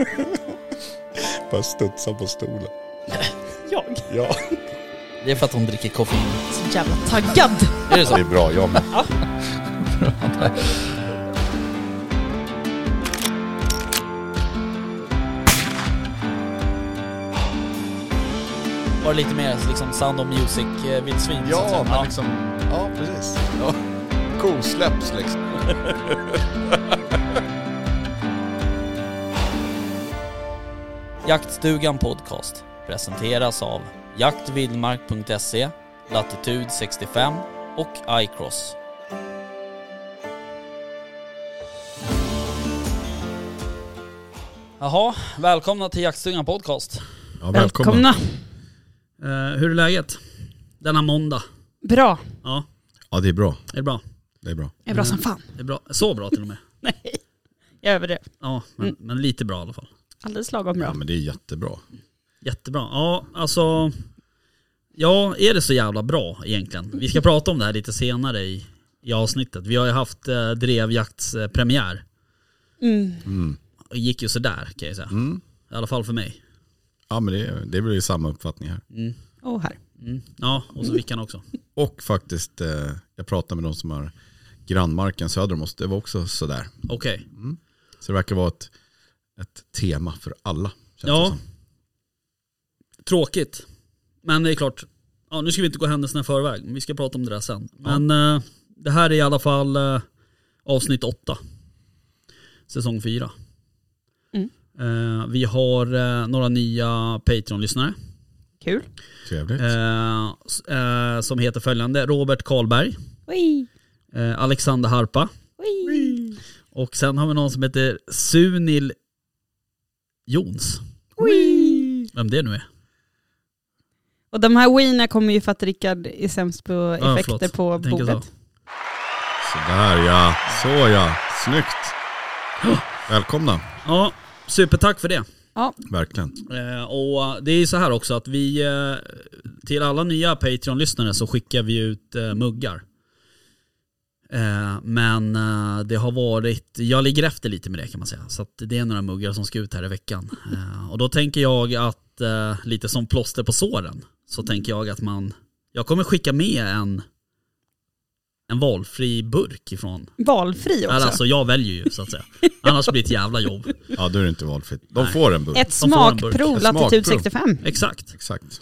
Bara studsa på stolen. Jag? Ja, Det är för att hon dricker koffein. Så jävla taggad. Är det så? det är bra. Jag med. Var det lite mer liksom Sound of Music-vildsvin? Ja, men liksom... Ja, precis. Ja. Kosläpps liksom. Jaktstugan Podcast presenteras av jaktvildmark.se, Latitude 65 och iCross. Jaha, välkomna till Jaktstugan Podcast. Ja, Välkomna. Eh, hur är läget? Denna måndag. Bra. Ja, Ja, det är bra. är det bra? Det är bra. Jag är bra som fan. Det är bra. Så bra till och med. Nej, jag överdrev. Ja, men, Mm. men lite bra i alla fall. Alldeles lagom bra. Ja, men det är jättebra. Jättebra. Ja, alltså... Ja, är det så jävla bra egentligen? Vi ska prata om det här lite senare i, i avsnittet. Vi har ju haft eh, drevjaktspremiär. Mm. Mm. Det gick ju sådär kan jag säga. Mm. I alla fall för mig. Ja, men det är, det är väl samma uppfattning här. Mm. Och här. Mm. Ja, och så Vickan också. Och faktiskt, eh, jag pratade med de som har grannmarken söder om oss. Det var också sådär. Okej. Så det verkar vara ett, ett tema för alla. Ja. Tråkigt. Men det är klart, ja, nu ska vi inte gå händelserna i förväg. Vi ska prata om det där sen. Men eh, det här är i alla fall eh, avsnitt åtta. Säsong fyra. Mm. Eh, vi har eh, några nya Patreon-lyssnare. Kul. Trevligt. Eh, som heter följande. Robert Karlberg. Eh, Alexander Harpa. Oj. Och sen har vi någon som heter Sunil Jons. Oj. Vem det nu är. Och de här wienerna kommer ju för att Rickard är sämst på Ja, effekter förlåt. på Jag tänker bordet. så. Sådär ja. Så ja. Snyggt. Välkomna. Ja, supertack för det. Verkligen. Eh, och det är ju så här också att vi, eh, till alla nya Patreon-lyssnare så skickar vi ut eh, muggar. Eh, men eh, det har varit, jag ligger efter lite med det kan man säga. Så att det är några muggar som ska ut här i veckan. Eh, och då tänker jag att, lite som plåster på såren, så tänker jag att man, jag kommer skicka med en, en valfri burk ifrån. Valfri också. Alltså jag väljer ju så att säga. Annars blir det ett jävla jobb. Ja, då är det inte valfritt. De Nej. får en burk. Ett smakprov, latitud smakprov. 65. Exakt. Exakt.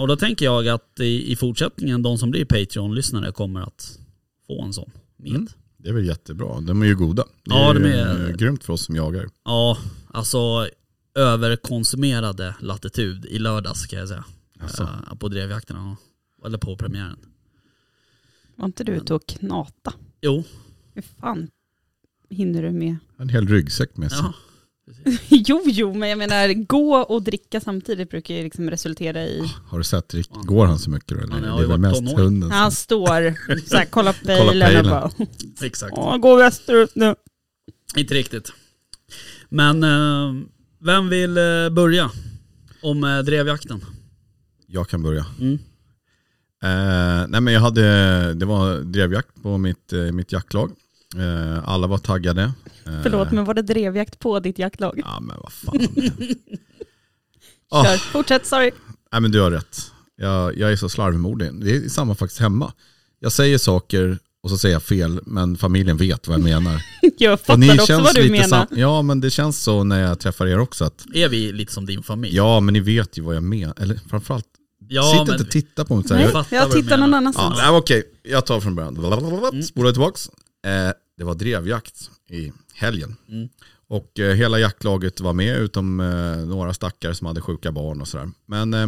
Och då tänker jag att i, i fortsättningen, de som blir Patreon-lyssnare kommer att få en sån med. Mm. Det är väl jättebra. De är ju goda. Det Ja, är de är- eh, grymt för oss som jagar. Ja, alltså överkonsumerade latitud i lördags kan jag säga. Alltså. På drevjakterna, ja. eller på premiären. Var inte du ute och knata? Jo, Hur fan hinner du med? En hel ryggsäck med sig. ja. jo, jo, men jag menar gå och dricka samtidigt brukar ju liksom resultera i... Har du sett Rick? Går han så mycket då? Eller? Han har det är väl mest tonåring. hunden som... Han står så här, kollar pejlen och bara Exakt. Åh, gå västerut nu. Inte riktigt. Men eh, vem vill eh, börja om eh, drevjakten? Jag kan börja. Mm. Eh, nej men jag hade, det var drevjakt på mitt, eh, mitt jaktlag. Eh, alla var taggade. Eh, Förlåt, men var det drevjakt på ditt jaktlag? Ja men vad fan. Kör, fortsätt, sorry. Nej men du har rätt. Jag, jag är så slarvmodig. Det är samma faktiskt hemma. Jag säger saker och så säger jag fel men familjen vet vad jag menar. Jag Och fattar också vad du lite menar. Ja men det känns så när jag träffar er också. Att, Är vi lite som din familj? ja men ni vet ju vad jag menar. Eller framförallt, Ja, sitt men inte och titta på mig. Nej, Jag- jag tittar någon Ja, annanstans. nej, okej, jag tar från början. Mm. Spolar tillbaks. Eh, det var drevjakt i helgen. Mm. Och eh, hela jaktlaget var med utom eh, några stackare som hade sjuka barn och sådär. Men eh,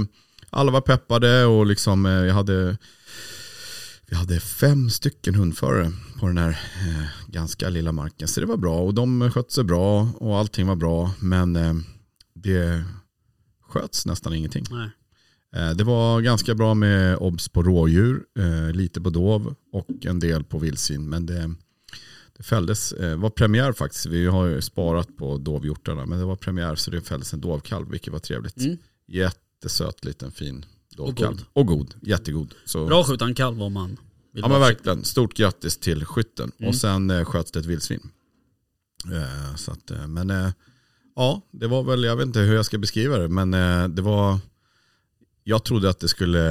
alla var peppade och liksom jag hade vi hade fem stycken hundförare på den här eh, ganska lilla marken. Så det var bra och de skötte sig bra och allting var bra. Men eh, det sköts nästan ingenting. Eh, Det var ganska bra med obs på rådjur, lite på dov och en del på vildsvin. Men det, det fälldes, eh, var premiär faktiskt. Vi har ju sparat på dovhjortarna men det var premiär så det fälldes en dovkalv vilket var trevligt. Mm. Jättesöt liten fin dovkalv. god. Och god, jättegod. Så, Bra att skjuta en kalv om man vill Ja men verkligen, stort grattis till skytten. Mm. Och sen eh, sköts det ett vildsvin. Eh, så att, eh, men eh, Ja, det var väl, jag vet inte hur jag ska beskriva det, men det var, jag trodde att det skulle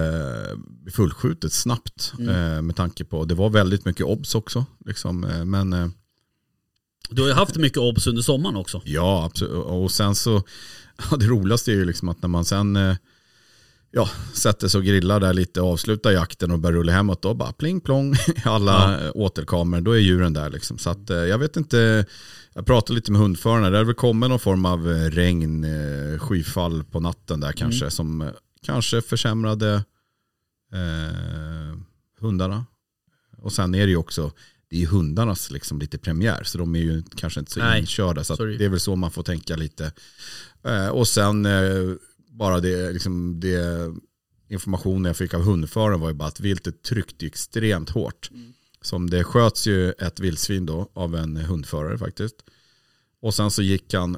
bli fullskjutet snabbt Mm. eh, med tanke på, det var väldigt mycket obs också. Liksom, eh, men eh, Du har ju haft mycket obs under sommaren också. ja, absolut. Och sen så, ja, det roligaste är ju liksom att när man sen ja, sätter sig och grillar där lite, avslutar jakten och börjar rulla hemåt, då bara pling plong i alla ja. återkameror, då är djuren där liksom. Så att jag vet inte, jag pratade lite med hundförarna, det har väl kommit någon form av regn, skyfall på natten där kanske, som eh, kanske försämrade eh, hundarna. Och sen är det ju också, det är ju hundarnas liksom lite premiär, så de är ju kanske inte så Nej, inkörda. Så det är väl så man får tänka lite. Eh, och sen eh, bara det, liksom det informationen jag fick av hundföraren var ju bara att viltet tryckte extremt hårt. Som det sköts ju ett vildsvin då av en hundförare faktiskt. Och sen så gick han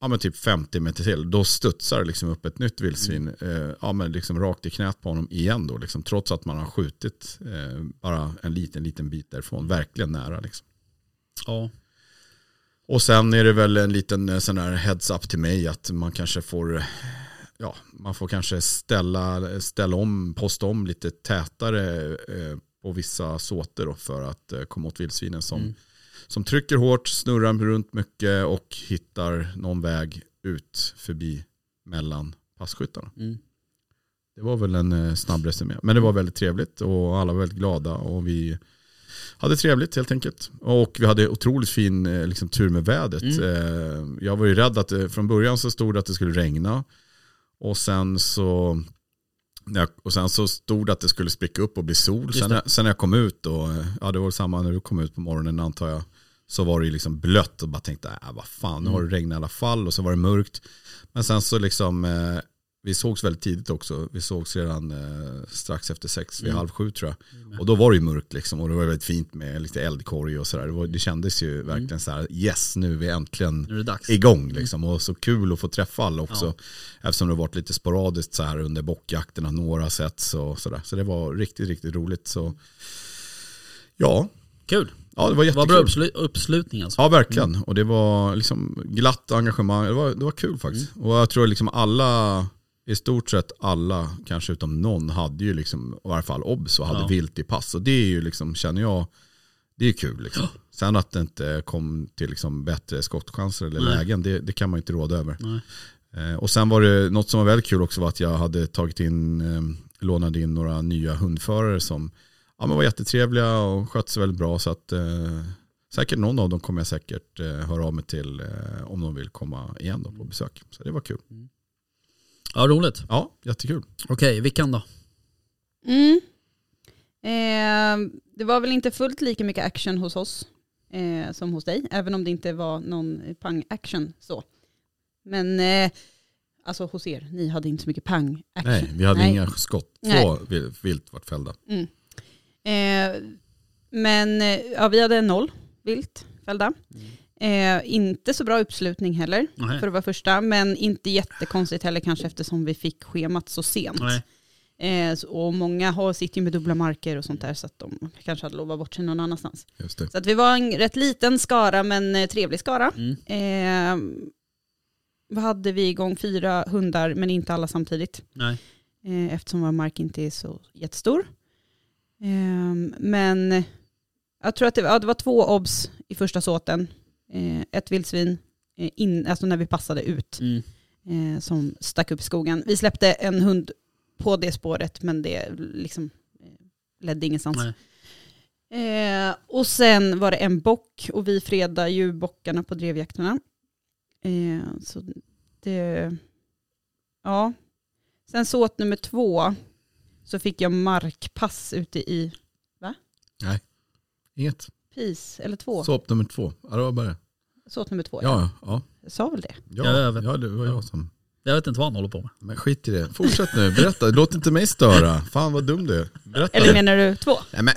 ja, men typ 50 meter till. Då studsar liksom upp ett nytt vildsvin eh, ja, men liksom rakt i knät på honom igen då. Liksom, trots att man har skjutit eh, bara en liten, liten bit därifrån. Verkligen nära liksom. Ja. Och sen är det väl en liten eh, sån här heads up till mig att man kanske får ja, man får kanske ställa, ställa om, posta om lite tätare eh, på vissa såter då för att eh, komma åt vildsvinen som, Mm. Som trycker hårt, snurrar runt mycket och hittar någon väg ut förbi mellan passkyttarna. Mm. Det var väl en eh, snabb resumé. Men det var väldigt trevligt och alla var väldigt glada och vi hade trevligt helt enkelt. Och vi hade otroligt fin eh, liksom, tur med vädret. Mm. Eh, Jag var ju rädd att det, från början så stod det att det skulle regna. Och sen så och sen så stod det att det skulle spricka upp och bli sol. Sen när, sen när jag kom ut och ja det var samma när du kom ut på morgonen antar jag. Så var det ju liksom blött och bara tänkte, äh, vad fan nu har det regnat i alla fall och så var det mörkt. Men sen så liksom, eh, vi sågs väldigt tidigt också. Vi sågs redan eh, strax efter sex, vid Mm. halv sju tror jag. Och då var det ju mörkt liksom och det var väldigt fint med lite eldkorg och sådär. Det, var- det kändes ju verkligen så här, yes nu är vi äntligen Nu är dags. igång liksom. Och så kul att få träffa alla också. Ja. Eftersom det har varit lite sporadiskt så här under bockjakterna, några sätts och sådär. Så det var riktigt, riktigt roligt. Så ja, Kul. ja det var jättekul. Vad bra uppslu- uppslutning alltså. Ja, verkligen. Och det var liksom glatt engagemang. Det var, det var kul faktiskt. Och jag tror liksom alla, i stort sett alla, kanske utom någon, hade ju liksom, i varje fall obs och hade Ja. vilt i pass. Och det är ju liksom, känner jag, det är kul liksom. Sen att det inte kom till liksom bättre skottchanser eller Nej. lägen, det, det kan man inte råda över. Eh, och sen var det något som var väldigt kul också var att jag hade tagit in, eh, lånade in några nya hundförare som ja, men var jättetrevliga och skötte sig väldigt bra. Så att eh, säkert någon av dem kommer jag säkert eh, höra av mig till eh, om de vill komma igen då på besök. Så det var kul. Ja, roligt. Ja, jättekul. Okej, Vickan då? Mm. Eh, det var väl inte fullt lika mycket action hos oss eh, som hos dig, även om det inte var någon pang-action så. Men eh, alltså hos er, ni hade inte så mycket pang-action. Nej, vi hade Nej. inga skott. Nej. Två vil- vilt vart fällda. Mm. Eh, men eh, ja, vi hade noll vilt fällda. Eh, inte så bra uppslutning heller Nej. för att vara första, men inte jättekonstigt heller kanske eftersom vi fick schemat så sent. Eh, så- och många har, sitter ju med dubbla marker och sånt där så att de kanske hade lovat bort sig någon annanstans. Just det. Så att vi var en rätt liten skara men eh, trevlig skara. Mm. Eh, vad hade vi igång? Fyra hundar men inte alla samtidigt. Nej. Eh, eftersom vår mark inte är så jättestor. Eh, men jag tror att det, ja, det var två obs i första såten. Eh, ett vildsvin, eh, in, alltså när vi passade ut Mm. eh, som stack upp i skogen. Vi släppte en hund på det spåret men det liksom eh, ledde ingenstans. Eh, och sen var det en bock och vi fredar ju bockarna på drevjakterna. Eh, så det, ja. Sen såt nummer två så fick jag markpass ute i Inget. PIS, eller två. Såp nummer två. Ja, det var bara det. Såt nummer två, Ja, ja. Jag sa väl det. Ja, Ja, ja, jag vet. det var jag som... Jag vet inte vad han håller på med. Men skit i det. Fortsätt nu. Berätta. Låt inte mig störa. Fan vad dum du är. Berätta. Eller menar du två? Nej men,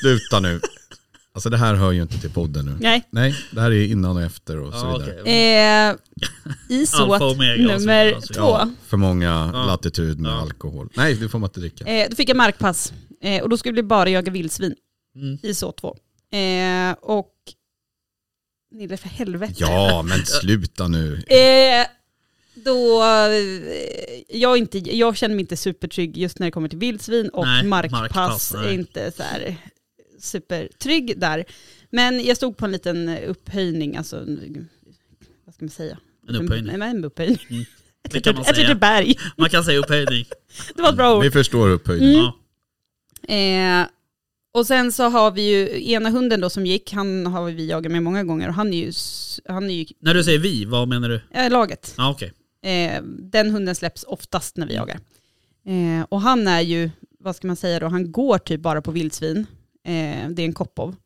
sluta nu. Alltså det här hör ju inte till podden nu. Nej. Nej, det här är innan och efter och så Ja, vidare. Eh, I Alfa såt och omega och så nummer alltså. två Ja, för många Ja. latitud med Ja. alkohol. Nej, det får man inte dricka. Eh, då fick jag markpass eh, och då skulle vi bara jaga vildsvin Mm. i så två. Eh, och Nille för helvete. Ja, men sluta nu. Eh, då, eh, jag, inte, jag känner mig inte supertrygg just när det kommer till vildsvin och Nej, markpass, markpass, är inte så här supertrygg där. Men jag stod på en liten upphöjning, alltså en- vad ska man säga? En upphöjning. En, en upphöjning. Mm. Ett Det kan man ett säga. berg. Man kan säga upphöjning. Det var ett bra ord. Vi förstår upphöjning. Mm. Ja. Eh, och sen så har vi ju ena hunden då som gick, han har vi jagat med många gånger och han är ju, han är ju När du säger vi, vad menar du? äh, laget. Ja okej. Eh, den hunden släpps oftast när vi jagar. Eh, och han är ju, vad ska man säga då, han går typ bara på vildsvin. Eh, det är en koppov.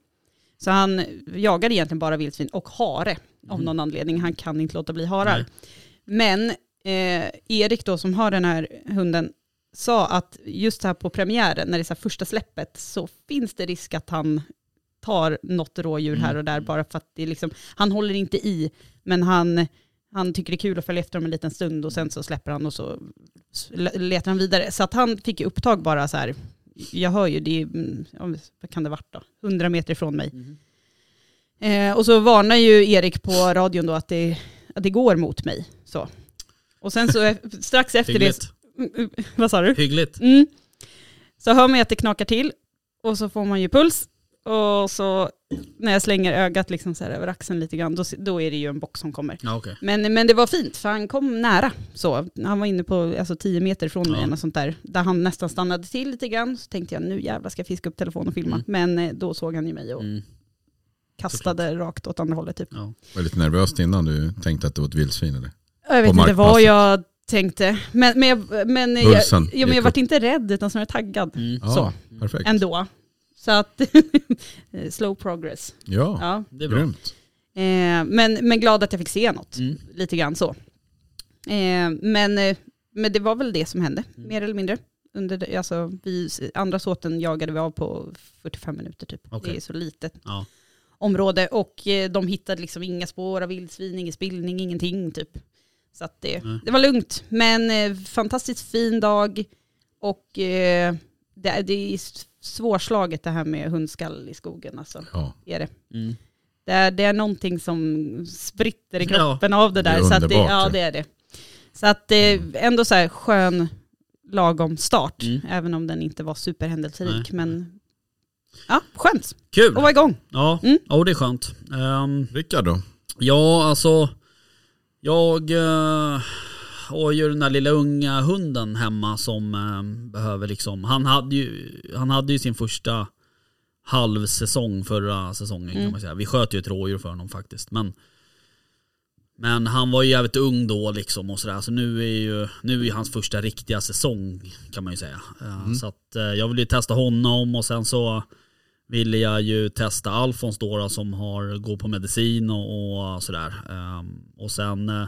Så han jagar egentligen bara vildsvin och hare av någon anledning. Han kan inte låta bli harar. Nej. Men eh, Erik då som har den här hunden sa att just här på premiären, när det är så första släppet, så finns det risk att han tar något rådjur här och där bara för att det är liksom, han håller inte i, men han, han tycker det är kul att följa efter dem en liten stund och sen så släpper han och så letar han vidare. Så att han fick upptag bara så här, jag hör ju, det är, mm, vad kan det vara då, 100 meter ifrån mig. Eh, och så varnar ju Erik på radion då att det, att det går mot mig. Så. Och sen så strax efter det, Hyggligt. Mm, mm, vad sa du? Hyggligt. Mm. Så hör man ju att det knakar till och så får man ju puls. Och så när jag slänger ögat liksom så över axeln lite grann, då, då är det ju en bock som kommer. Ja okej. Men, men det var fint, för han kom nära. Så. Han var inne på alltså, 10 meter från mig, Ja. eller sånt där. Där han nästan stannade till lite grann. Så tänkte jag, nu jävlar ska jag fiska upp telefonen och filma. Mm. Men eh, då såg han ju mig och Mm. kastade rakt åt andra hållet typ. Ja. Var lite nervöst innan du tänkte att det var ett vildsvin eller? Jag vet inte vad jag tänkte. Men, men, jag, men, jag, Pulsen ja, men jag vart inte rädd utan snarare taggad. Mm. Ja, Så. perfekt. Ändå. Så att, slow progress. Ja, Ja. Det är bra. grymt. Eh, men, men glad att jag fick se något. Mm. Lite grann så. Eh, men, eh, men det var väl det som hände, Mm. mer eller mindre. Under alltså, vi, andra såten jagade vi av på 45 minuter typ. Okej. Det är så litet Ja. område. Och eh, de hittade liksom inga spår av vildsvin, ingen spillning, ingenting typ. Så att det, Nej. det var lugnt. Men eh, fantastiskt fin dag. Och eh, det, det är svårslaget det här med hundskall i skogen. Alltså, Ja. är det. Mm. Det är, det är någonting som spritter i Ja. kroppen av det Det där. är så att det, ja, ja. det är det. Så att eh, ändå så här skön, lagom start. Mm. Även om den inte var superhändelserik. Men ja, skönt Kul! att vara igång. Ja, Mm. ja det är skönt. Ehm, Rickard då? ja, alltså jag eh, har ju den där lilla unga hunden hemma som eh, behöver liksom, han hade ju, han hade ju sin första halvsäsong förra säsongen kan Mm. man säga. Vi sköt ju ett rådjur för honom faktiskt. Men, men han var ju jävligt ung då liksom och sådär. Så nu är ju nu är hans första riktiga säsong kan man ju säga. Eh, Så att eh, jag ville ju testa honom och sen så ville jag ju testa Alfons då, då som har, går på medicin och, och sådär. Ehm, och sen eh,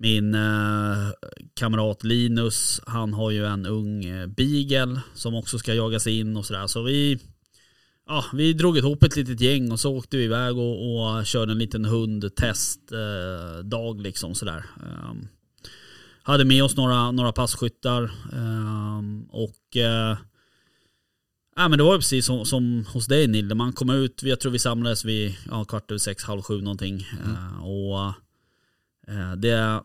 min eh, kamrat Linus, han har ju en ung eh, beagle som också ska jagas in och sådär. Så vi, ja, vi drog ihop ett litet gäng och så åkte vi iväg och, och körde en liten hundtestdag eh, liksom sådär. Ehm, hade med oss några, några passkyttar ehm, och eh, Ja men det var ju precis som, som hos dig Nille, man kom ut, jag tror vi samlades vid ja, kvart över sex, halv sju någonting. Eh, och eh, det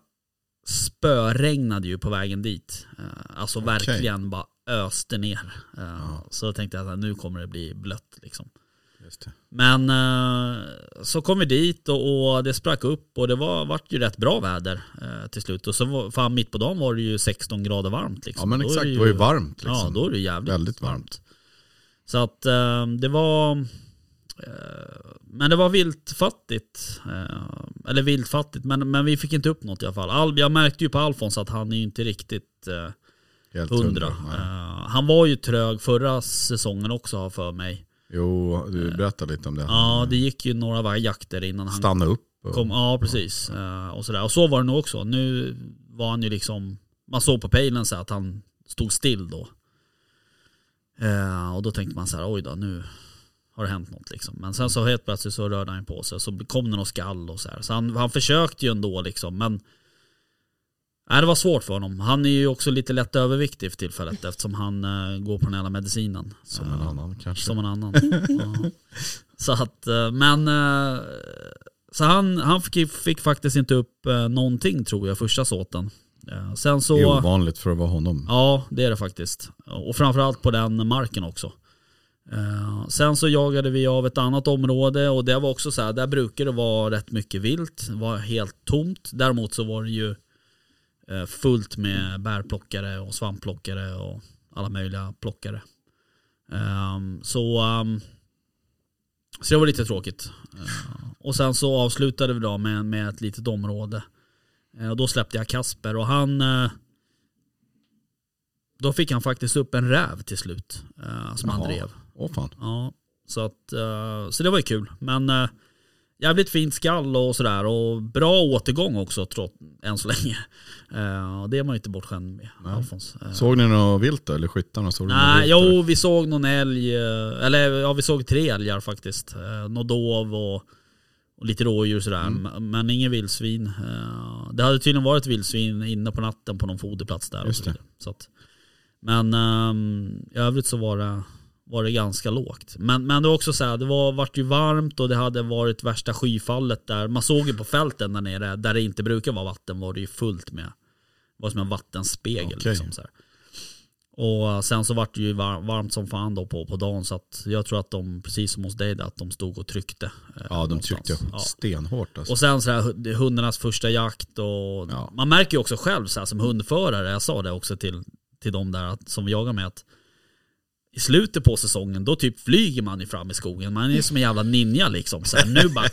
spöregnade ju på vägen dit. Eh, alltså Okej. verkligen bara öste ner. Eh, Så tänkte jag att nu kommer det bli blött liksom. Men eh, så kom vi dit och, det sprack upp och det var, vart ju rätt bra väder eh, till slut. Och så var, fan mitt på dagen var det ju 16 grader varmt liksom. Ja men Då exakt, det det var ju varmt liksom. Ja, då är det jävligt Väldigt varmt. Så att eh, det var... Eh, men det var viltfattigt. Eh, eller viltfattigt, men, men vi fick inte upp något i alla fall. Al, jag märkte ju på Alfons att han är inte riktigt eh, Helt hundra. han var ju trög förra säsongen också har för mig. Jo, du berättade lite om det. Ja, det gick ju några jakter innan han Stanna upp. Och, kom. Ja, precis. Eh, och, sådär. och så var det nog också. Nu var han ju liksom... Man såg på pejlen så att han stod still då. Och då tänkte man så här, oj då, nu har det hänt något liksom. Men sen så helt plötsligt så rörde han på sig. Så kom det något skall och så här. Så han, han försökte ju ändå liksom. Men nej, det var svårt för honom. Han är ju också lite lätt överviktig för tillfället eftersom han eh, går på den hela medicinen. Som en Eh, annan kanske. som en annan. ja. Så att, eh, men, eh, Så han, han fick, fick faktiskt inte upp eh, någonting tror jag första såten. Eh, sen så... Det är ovanligt för att vara honom. Ja, det är det faktiskt. Och framförallt på den marken också. Eh, sen så jagade vi av ett annat område och det var också så här, där brukar det vara rätt mycket vilt. Det var helt tomt. Däremot så var det ju eh, fullt med bärplockare och svampplockare och alla möjliga plockare. Ehm, så, ehm, så det var lite tråkigt. Eh, och sen så avslutade vi då med, med ett litet område. Och då släppte jag Kasper och han då fick han faktiskt upp en räv till slut eh, som han Jaha. drev. Åh fan. Ja, så, att, eh, så det var ju kul. Men eh, jävligt fint skall och sådär. Och bra återgång också trots, än så länge. Eh, det är man ju inte bortskämd med, Nej. Alfons. Såg ni något vilt då? Eller skyttarna? Såg Nej, jo vi såg någon älg, eller ja vi såg tre älgar faktiskt. Eh, Någon dov och, och lite rådjur sådär. Mm. M- Men ingen vildsvin. Det hade tydligen varit vildsvin inne på natten på någon foderplats där. Och Just så vidare. Så att, men ehm, i övrigt så var det, var det ganska lågt. Men, men det var också så här, det var, vart ju varmt och det hade varit värsta skyfallet där. Man såg ju på fälten där nere, där det inte brukar vara vatten, var det ju fullt med, var som en vattenspegel. Okej. Liksom, så här. Och sen så vart det ju var, varmt som fan då på, på dagen så att jag tror att de, precis som hos dig, där, att de stod och tryckte. eh, Ja, de någonstans. tryckte Ja. stenhårt alltså. Och sen så här, hu- hundarnas första jakt och Ja. man märker ju också själv så här, som hundförare, jag sa det också till, till de där att, som vi jagar med att i slutet på säsongen då typ flyger man ju fram i skogen. Man är som en jävla ninja liksom. Så här, nu bara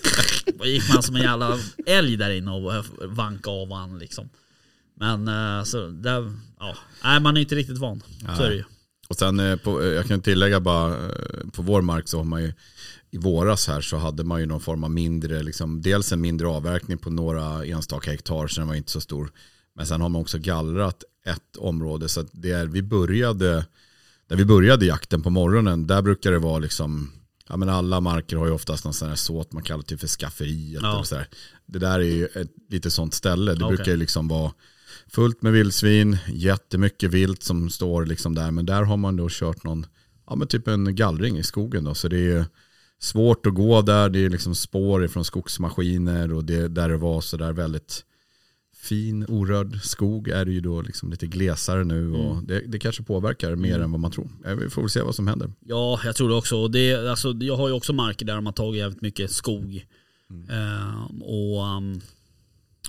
gick man som en jävla älg där inne och vankade av han liksom. Men eh, så där, ja, nej man är inte riktigt van. Så är det ju. Och sen, eh, på, eh, jag kan tillägga bara, på vår mark så har man ju i våras här så hade man ju någon form av mindre, liksom, dels en mindre avverkning på några enstaka hektar så den var inte så stor. Men sen har man också gallrat ett område så att det är, vi började, där vi började jakten på morgonen, där brukar det vara liksom, ja men alla marker har ju oftast någon sån här såt man kallar typ för skafferiet Ja. eller så där. Det där är ju ett lite sånt ställe, det Okej. brukar ju liksom vara fullt med vildsvin, jättemycket vilt som står liksom där. Men där har man då kört någon, ja men typ en gallring i skogen då. Så det är svårt att gå där, det är liksom spår ifrån skogsmaskiner och det, där det var så där väldigt fin orörd skog är det ju då liksom lite glesare nu och Mm. det, det kanske påverkar mer än vad man tror. Eh, Vi får väl se vad som händer. Ja, jag tror det också. Det, alltså, jag har ju också marker där de har tagit jävligt mycket skog. Eh, och, um,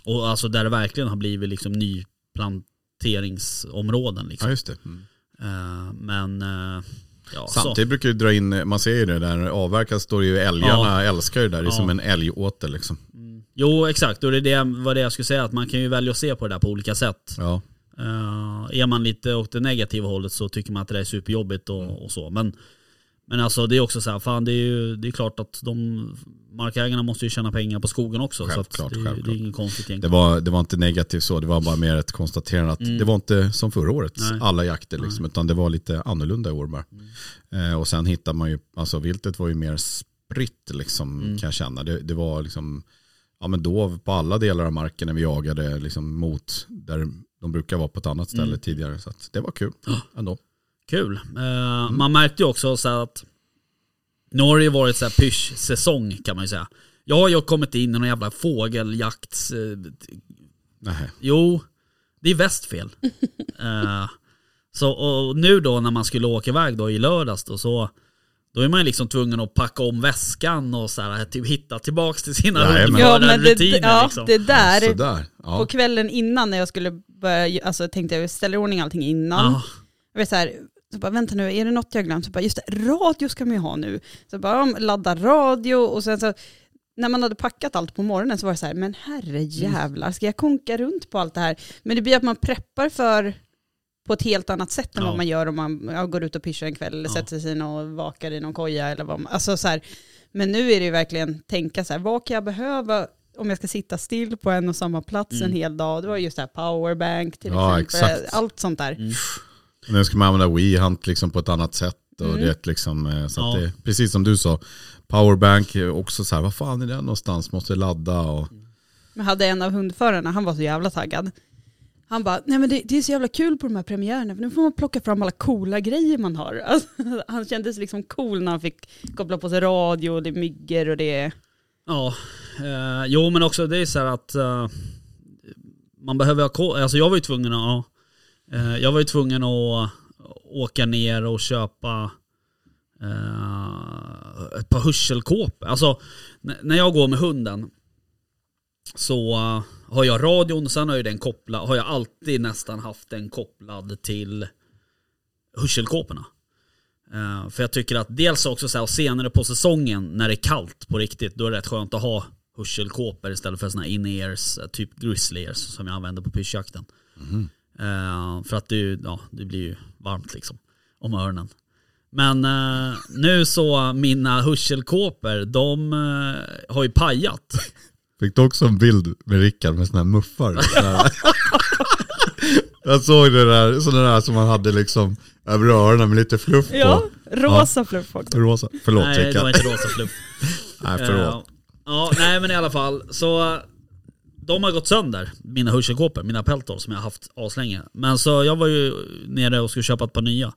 och alltså där det verkligen har blivit liksom nyplanteringsområden. Ja Liksom. just det. Mm. Eh, men eh, ja, Samtidigt brukar det dra in, man ser ju det där avverkas står ju älgarna, älskar ju det där, det är Ja. som en älgåtel liksom. Jo, exakt. Och det, är det var det jag skulle säga, att man kan ju välja att se på det där på olika sätt. Ja. Eh, är man lite åt det negativa hållet så tycker man att det är superjobbigt och, Mm. och så. Men, men alltså det är också så här, fan det är ju det är klart att de markägarna måste ju tjäna pengar på skogen också. Självklart, så det, är- det självklart. är inget konstigt Det egentligen. var, det var inte negativt så, det var bara mer ett konstaterande att Mm. det var inte som förra året, Nej. alla jakter liksom, utan det var lite annorlunda i år bara. Mm. Eh, och sen hittar man ju, alltså viltet var ju mer spritt liksom, Mm. kan jag känna. Det, det var liksom, ja men då på alla delar av marken när vi jagade liksom mot där de brukar vara på ett annat ställe Mm. tidigare. Så att det var kul ändå. Kul. Eh, Man märkte ju också så att nu har det ju varit så här pysch-säsong kan man ju säga. Jag har ju kommit in i någon jävla fågeljakts... Eh, Nej. jo, det är västfel. eh, så, och nu då när man skulle åka iväg då i lördags då så då är man ju liksom tvungen att packa om väskan och så här, typ hitta tillbaks till sina Jajamän. Ja, men det, rutiner ja, liksom. det där, Sådär. på Ja. kvällen innan när jag skulle börja, alltså tänkte jag ställa i ordning allting innan. Ja. Jag vet så här, så bara, vänta nu, är det något jag glömt? Så bara, just det, radio ska man ju ha nu. Så bara, ja, ladda radio och sen så, när man hade packat allt på morgonen så var det så här, men herre jävlar, ska jag konka runt på allt det här? Men det blir att man preppar för på ett helt annat sätt än Ja. vad man gör om man ja, går ut och pyschar en kväll eller Ja. sätter sig in och vakar i någon koja eller vad man, alltså så här, men nu är det ju verkligen tänka så här, vad kan jag behöva om jag ska sitta still på en och samma plats Mm. en hel dag? Det var just det här powerbank till Ja, exempel, exakt. allt sånt där. Mm. Nu ska man använda WeHunt liksom på ett annat sätt. Och Mm. det är liksom, eh, så att Ja. det, precis som du sa, powerbank är också så här, vad fan är den någonstans, måste ladda och Men hade en av hundförarna, han var så jävla taggad. Han bara, nej men det, det är så jävla kul på de här premiärerna, för nu får man plocka fram alla coola grejer man har. Alltså, han kändes liksom cool när han fick koppla på sig radio, och det är myggor och det är... Ja, Eh, jo men också det är så här att eh, man behöver ha koll. Alltså jag var ju tvungen att, eh, jag var ju tvungen att eh, åka ner och köpa eh, ett par hörselkåpor. Alltså när jag går med hunden så eh, har jag radion, sen har, den kopplad, har jag alltid nästan haft den kopplad till hörselkåporna. Eh, för jag tycker att dels också så här, senare på säsongen när det är kallt på riktigt, då är det rätt skönt att ha hörselkåpor istället för här in-ears, eh, typ grizzly ears som jag använder på pyrschjakten. Eh, för att det, ja, det blir ju varmt liksom om öronen. Men eh, nu så, mina hörselkåpor, de har ju pajat. Fick du också en bild med Rickard med såna här muffar? Såna jag såg det där, sådana där som man hade liksom över öronen med lite fluff på. Ja, rosa fluff också. Rosa. Förlåt Nej, det Rickard. var inte rosa fluff. Nej förlåt. Eh, ja, nej men i alla fall. Så de har gått sönder, mina hörselkåpor, mina peltor som jag har haft aslänge. Men så jag var ju nere och skulle köpa ett par nya.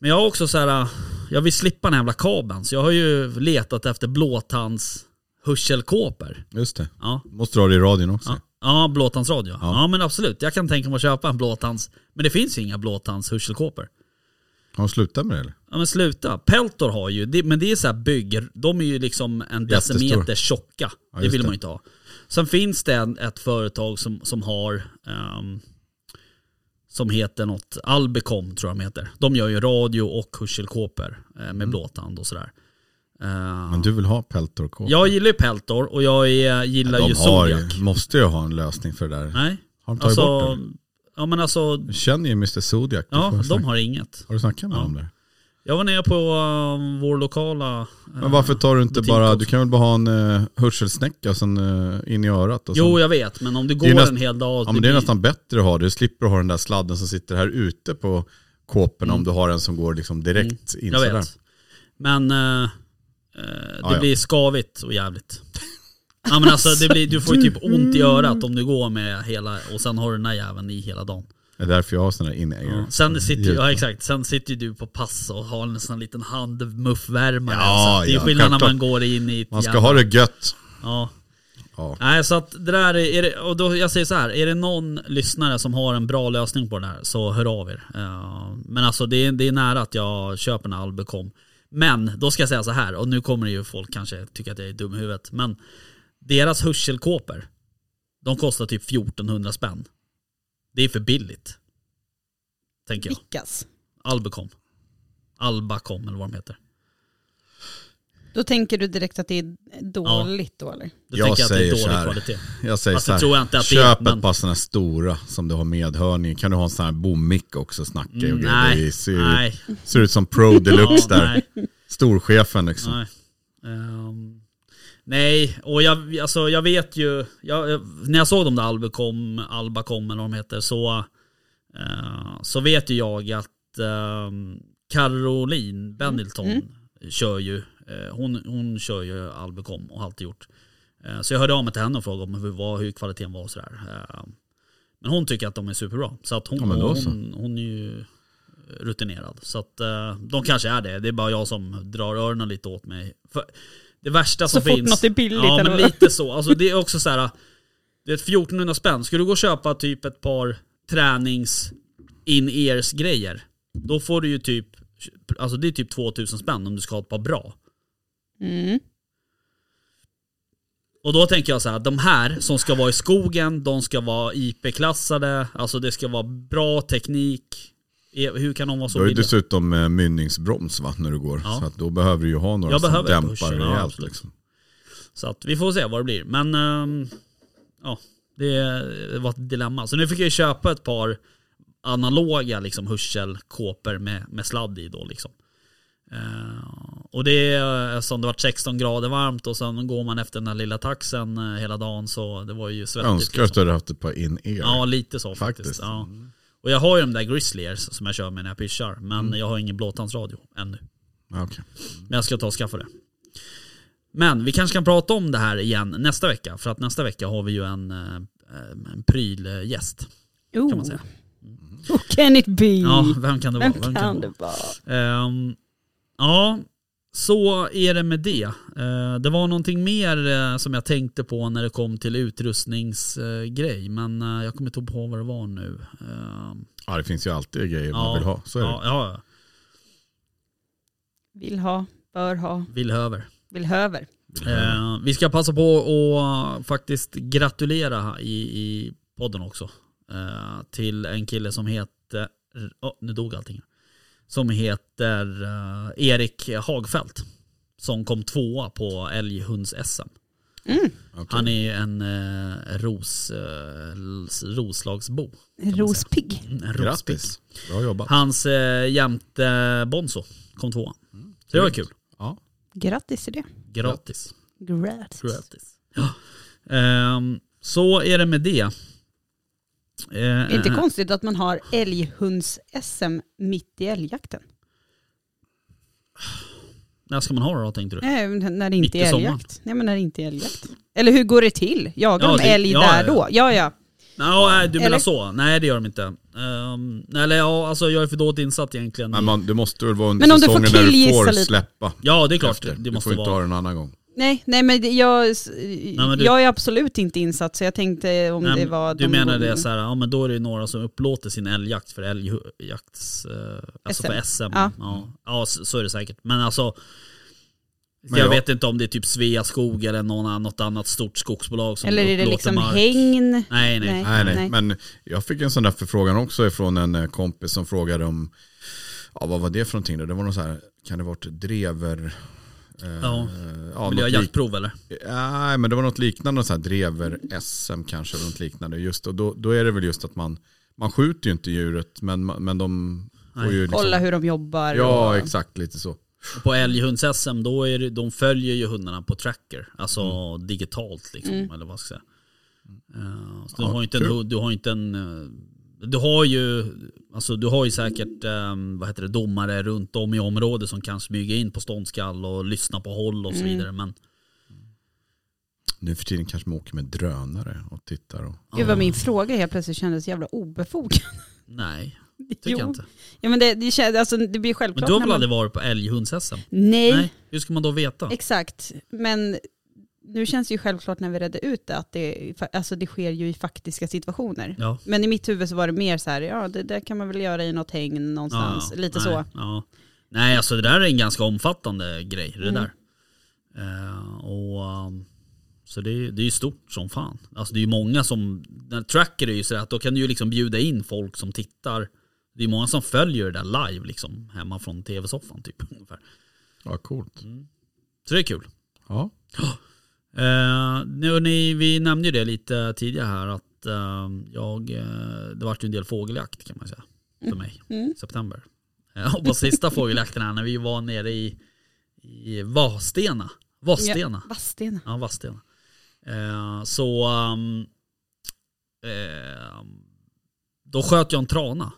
Men jag har också så här, jag vill slippa den här jävla kabeln. Så jag har ju letat efter blåtands hörselkåpor. Just det. Ja, Måste du ha det i radion också. ja, ja blåtandsradio. Ja. Ja. men absolut, jag kan tänka mig att köpa en blåtands. Men det finns ju inga blåtands hörselkåpor. Har de slutat med det eller? Ja men sluta. Peltor har ju, det, men det är så här bygg, de är ju liksom en Jättestor. decimeter tjocka. Ja, det vill det. man ju inte ha. Sen finns det en, ett företag som, som har, ehm, som heter något, Albecom tror jag de heter. De gör ju radio och hörselkåpor eh, med blåtand och sådär. Eh, Mm. Men du vill ha peltor kåpor? jag gillar ju Peltor och jag är, gillar de ju Zodiac. ju- måste ju ha en lösning för det där. Nej, Har de tagit bort alltså, det? ja men alltså, Du känner ju Mr Zodiac. Ja de snacka- har inget. har du snackat med Ja. dem där? Jag var nere på eh, vår lokala... eh, Men varför tar du inte butik bara, också. du kan väl bara ha en uh, hörselsnäcka sen, eh, in i örat? Och Jo sen, jag vet, men om du går näst- en hel dag... ja men det är blir- nästan bättre att ha det, du slipper ha den där sladden som sitter här ute på kåporna om du har en som går liksom direkt in Mm. Jag sådär. vet. Men eh, eh, det Ja, ja. blir skavigt och jävligt. Ja men alltså det blir, du får ju typ ont i örat om du går med hela, och sen har du den här jäveln i hela dagen. Det är därför jag har sådana in Ja. Sen sitter ju, ja exakt, sen sitter ju du på pass och har en sån liten handmuffvärmare. Ja, det är ja, skillnad när man går in i ett Man ska jävla- ha det gött. Ja. Ja. Nej så att det där är, det, och då, jag säger så här, är det någon lyssnare som har en bra lösning på det här så hör av er. Eh, men alltså det är, det är nära att jag köper en Albecom. Men då ska jag säga så här, och nu kommer ju folk kanske tycka att jag är dum i huvudet, men deras hörselkåpor, de kostar typ 1400 spänn. Det är för billigt. Tänker jag. Vilkas? Albecom. Albacom eller vad de heter. Då tänker du direkt att det är dåligt då eller? Då Jag tänker jag att det är säger dålig så här. kvalitet. Jag säger Fast så här, tror jag inte att det är, köp ett par sådana stora som du har medhörning. Kan du ha en sån här bommick också, snacka och Mm, grejer. nej, Det ser, nej. ser ut som pro deluxe Ja, där. nej. Storchefen liksom. Nej. Ehm, nej, och jag, alltså, jag vet ju, jag, jag- när jag såg de där Albacom, Albacom eller vad de heter, så, eh, så vet ju jag att um, Caroline Benilton Mm. kör ju, eh, hon, hon kör ju Albacom och har alltid gjort. Eh, så jag hörde av mig till henne och frågade om hur, vad, hur kvaliteten var och sådär. Eh, men hon tycker att de är superbra. Så att hon, Ja, så. hon, hon är ju rutinerad. Så att eh, de kanske är det. Det är bara jag som drar öronen lite åt mig. För det värsta som Så fort finns... något är billigt, Ja men lite så. Alltså det är också så här. Det är 1400 spänn. Ska du gå och köpa typ ett par tränings in-ears grejer. Då får du ju typ, alltså det är typ 2000 spänn om du ska ha ett par bra. Mm. Och då tänker jag så här, de här som ska vara i skogen, de ska vara IP-klassade, alltså det ska vara bra teknik. Eh, Hur kan de vara Du så har ju billiga? dessutom eh, mynningsbroms va, när du går. Ja. Så att då behöver du ju ha några Jag som dämpar ja, rejält. absolut. liksom. Så att vi får se vad det blir. Men ehm, ja, det var ett dilemma. Så nu fick jag ju köpa ett par analoga liksom, hörselkåpor med, med sladd i då liksom. Eh, och det är som det var 16 grader varmt och sen går man efter den här lilla taxen eh, hela dagen så det var ju svettigt. önskar att du hade haft ett par in-ear. Ja, lite så faktiskt. Faktiskt. Ja. Och jag har ju de där Grizzliers som jag kör med när jag pyschar. Men Mm. jag har ingen blåtandsradio ännu. Okej. Men jag ska ta och skaffa det. Men vi kanske kan prata om det här igen nästa vecka. För att nästa vecka har vi ju en, eh, en prylgäst. Oh. Kan man säga. Who can it be? Ja, vem kan det vara? Vem kan det vara? Ehm, ja, så är det med det. Eh, det var någonting mer eh, som jag tänkte på när det kom till utrustningsgrej. Men eh, jag kommer inte ihåg på vad det var nu. Ja, det finns ju alltid grejer Ja. man vill ha. Så är det. ja, ja, Vill ha, bör ha, vill över. vill höver. Eh, vi ska passa på att faktiskt gratulera i, i podden också. Eh, till en kille som heter, oh, nu dog allting. Som heter eh, Erik Hagfeldt. Som kom tvåa på älghunds-SM. Mm. Okej. Han är en eh, ros, eh, roslagsbo. Rospigg. Mm, En rospigg. Grattis, bra jobbat. Hans eh, jämte Bonzo kom tvåa. Så det var kul. Ja. Grattis till det. Gratis. Grattis. Gratis. Ja. Ehm, så är det med det. Eh, Det är inte eh, konstigt att man har älghunds-SM mitt i älgjakten. När ska man ha det då tänkte du? Nej, när det Mitt inte i är älgjakt. Nej, men när det inte är älgjakt. Eller hur går det till? Jagar Ja, de det- älg ja, där ja. då? Ja, ja. Nå, nej, du menar Eller? så? Nej det gör de inte. Um, eller ja, alltså jag är för dåligt insatt egentligen. Men man, du måste väl vara under Men du säsongen när du får släppa. ja det är klart, efter. det du måste får inte vara. ha det en annan gång. Nej, nej men det- jag, men du- jag är absolut inte insatt så jag tänkte om Nej, det var... du de menar det så här, ja men då är det några som upplåter sin älgjakt för älgjakts... Eh, alltså SM. för SM. Ja. Ja, ja så, är det säkert. Men alltså... Men jag jag- vet inte om det är typ Sveaskog eller någon, annan- något annat stort skogsbolag som Eller är det liksom mark. hängn? Nej, nej. Nej. Nej, nej. Nej. Men jag fick en sån där förfrågan också ifrån en eh, kompis som frågade om, ja vad var det för någonting då? Det var någon så här, kan det varit drever? Eh, Ja. ja Vill du ha något lik- jaktprov eller? Nej, men det var något liknande, så här drever-SM kanske, eller något liknande. Just, och då, då är det väl just att man, man skjuter ju inte djuret, men, men de får ju liksom, Kolla hur de jobbar. Ja, och, exakt lite så. Och På älghunds-SM då är det, de följer ju hundarna på tracker. Alltså Mm. digitalt liksom. Eller vad ska jag säga. Eh, så du, Ja, har ju inte en, du har ju inte en... Du har ju, alltså du har ju säkert eh, vad heter det, domare runt om i området som kan smyga in på ståndskall och lyssna på håll och så Mm. vidare. Men Nu för tiden kanske man åker med drönare och tittar. Och, Gud vad min fråga helt plötsligt kändes jävla obefogad. nej, tycker jag inte. Ja, men det, det, känns, alltså, det blir självklart Men du har väl man- aldrig varit på älghunds-SM? Nej, Nej, hur ska man då veta? exakt. Men nu känns det ju självklart när vi redde ut det att det, alltså, det sker ju i faktiska situationer. Ja. Men i mitt huvud så var det mer så här, ja det där kan man väl göra i något häng någonstans. Ja, Lite nej, så. Ja. Nej, alltså det där är en ganska omfattande grej. Det Mm. där. Eh, och, um, så det, är- det är ju stort som fan. Alltså det är ju många som, när tracker är ju så att då kan du ju liksom bjuda in folk som tittar. Det är många som följer det där live liksom hemma från tv-soffan typ. Ungefär. ja, coolt. Så det är kul. Ja. Eh, nu, ni, vi nämnde ju det lite tidigare här att eh, jag, det vart ju en del fågeljakt kan man säga. För mig. Mm. September. Eh, och på sista fågeljakten här när vi var nere i, i Vadstena. Vadstena. Ja, Vadstena. Ja, Vadstena. Eh, så um, då sköt jag en trana.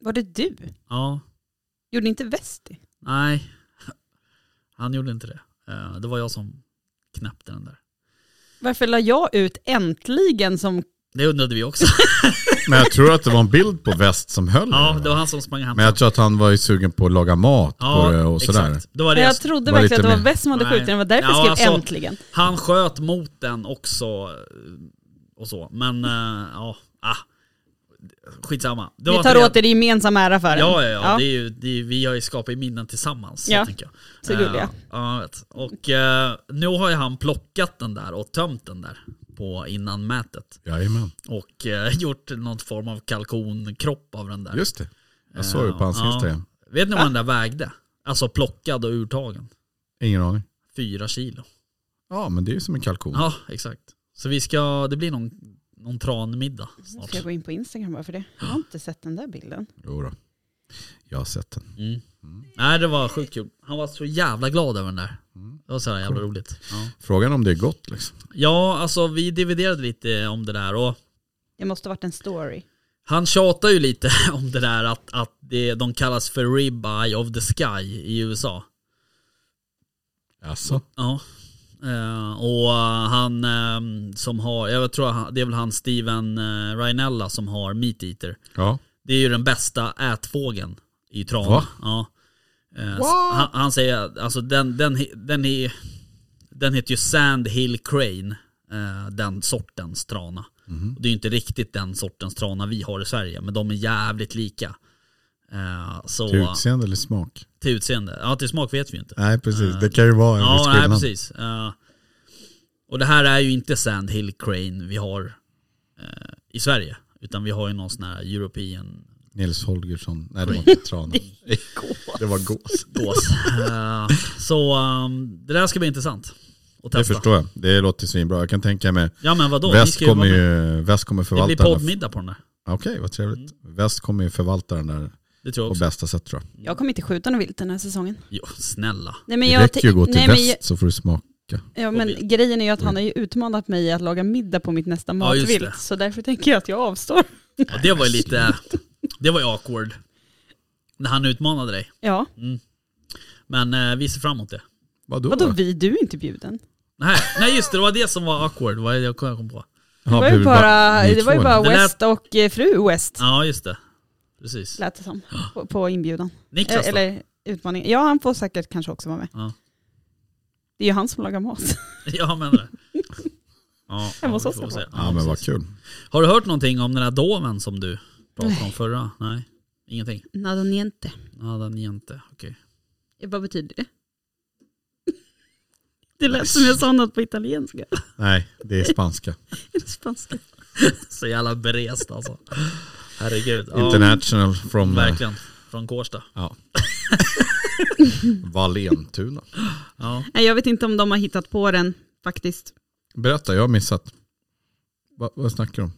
Var det du? Ja, Gjorde inte Vesti? nej. Han gjorde inte det. Eh, det var jag som knäppte den där. Varför la jag ut äntligen som... Det undrade vi också. Men jag tror att det var en bild på väst som höll ja, det. var han som sprang hem. Men jag tror att han var ju sugen på att laga mat på det och sådär. exakt. Det var det Jag trodde var verkligen att det var Vest som hade skjutit den, det var därför Ja, jag skrev alltså- äntligen. Han sköt mot den också och så. Men eh, ja, ah, skitsamma. Det Vi tar åt er gemensam ära för den. Ja, ja, ja. Det är ju, det är, vi har ju skapat minnen tillsammans. Ja, så tänker jag. så gulliga. Eh, ja, jag vet. Och eh, nu har ju han plockat den där och tömt den där på innanmätet. Jajamän, Och eh, gjort någon form av kalkonkropp av den där. just det. Jag såg det på hans Ja. Instagram. Vet ni vad den där vägde? Alltså plockad och urtagen. Ingen aning. Fyra kilo. Ja, men det är ju som en kalkon. Ja, exakt. Så vi ska, det blir någon, någon tranmiddag snart. Ska jag gå in på Instagram bara för det? Jag har inte sett den där bilden. Jo då. Jag har sett den. Mm. Nej det var sjukt kul. Han var så jävla glad över den där. Det var så här jävla roligt. Ja. Frågan om det är gott liksom. ja, alltså vi dividerade lite om det där och Det måste varit en story. han tjatar ju lite om det där att, att det, de kallas för ribeye of the sky i USA. Alltså. Ja. Eh, och eh, han eh, som har, jag tror det är väl han Steven uh, Reinella som har Meat Eater. Ja. Det är ju den bästa ätfågeln i tranan. Va? Ja. Eh, han, han säger, alltså den, den, den, är, den heter ju Sand Hill Crane, eh, den sortens trana. Mhm. Det är ju inte riktigt den sortens trana vi har i Sverige, men de är jävligt lika. Eh, så, Till utseende eller smak? till utseende. Ja, till smak vet vi inte. Nej precis, det kan ju vara en Ja, viss nej, skillnad. precis. Eh, och det här är ju inte Sand Hill Crane vi har eh, i Sverige. Utan vi har ju någon sån här European Nils Holgersson, nej det var inte trana. det var gås. gås. Eh, så um, det där ska bli intressant Det förstår jag, det låter svinbra. Jag kan tänka mig, Ja men vadå? Väst kommer, ju, väst kommer Det förvalta blir den här- poddmiddag på den där. Okej, vad trevligt. Väst kommer ju förvalta den där Det tror jag på också. bästa sätt tror jag. Jag kommer inte skjuta något vilt den här säsongen. Jo, snälla. Nej, men Det jag räcker ju att gå till nej, väst jag- så får du smaka. Ja, men vilt. grejen är ju att han har ju utmanat mig att laga middag på mitt nästa Ja, matvilt. det. så därför tänker jag att jag avstår. Ja, det var ju lite, det var ju awkward. När han utmanade dig. Ja, Men eh, vi ser fram emot det. Vadå? vadå vi? Du är inte bjuden. Nej, nej just det, det var det som var awkward. Vad jag kom på. Det var ju bara, det var ju bara West och eh, fru West, Ja just det. Precis. lät det som, på, på inbjudan. Niklas Eh, då? Eller utmaning. Ja, han får säkert kanske också vara med. Ja. Det är ju han som lagar mat. Jag menar det. Ja, Hemma hos oss i Ja men vad precis. kul. Har du hört någonting om den här doven som du pratade om förra? Nej, ingenting. Nada niente. Nada niente, okej. Eh, Vad betyder det? Det lät som jag sa något på italienska. Nej, det är spanska. Är det spanska? Så jävla berest alltså. Herregud. Ja, International from eh, verkligen. Från Kårsta. ja. Valentuna. Ja. Jag vet inte om de har hittat på den faktiskt. Berätta, jag har missat. Va, vad snackar du om?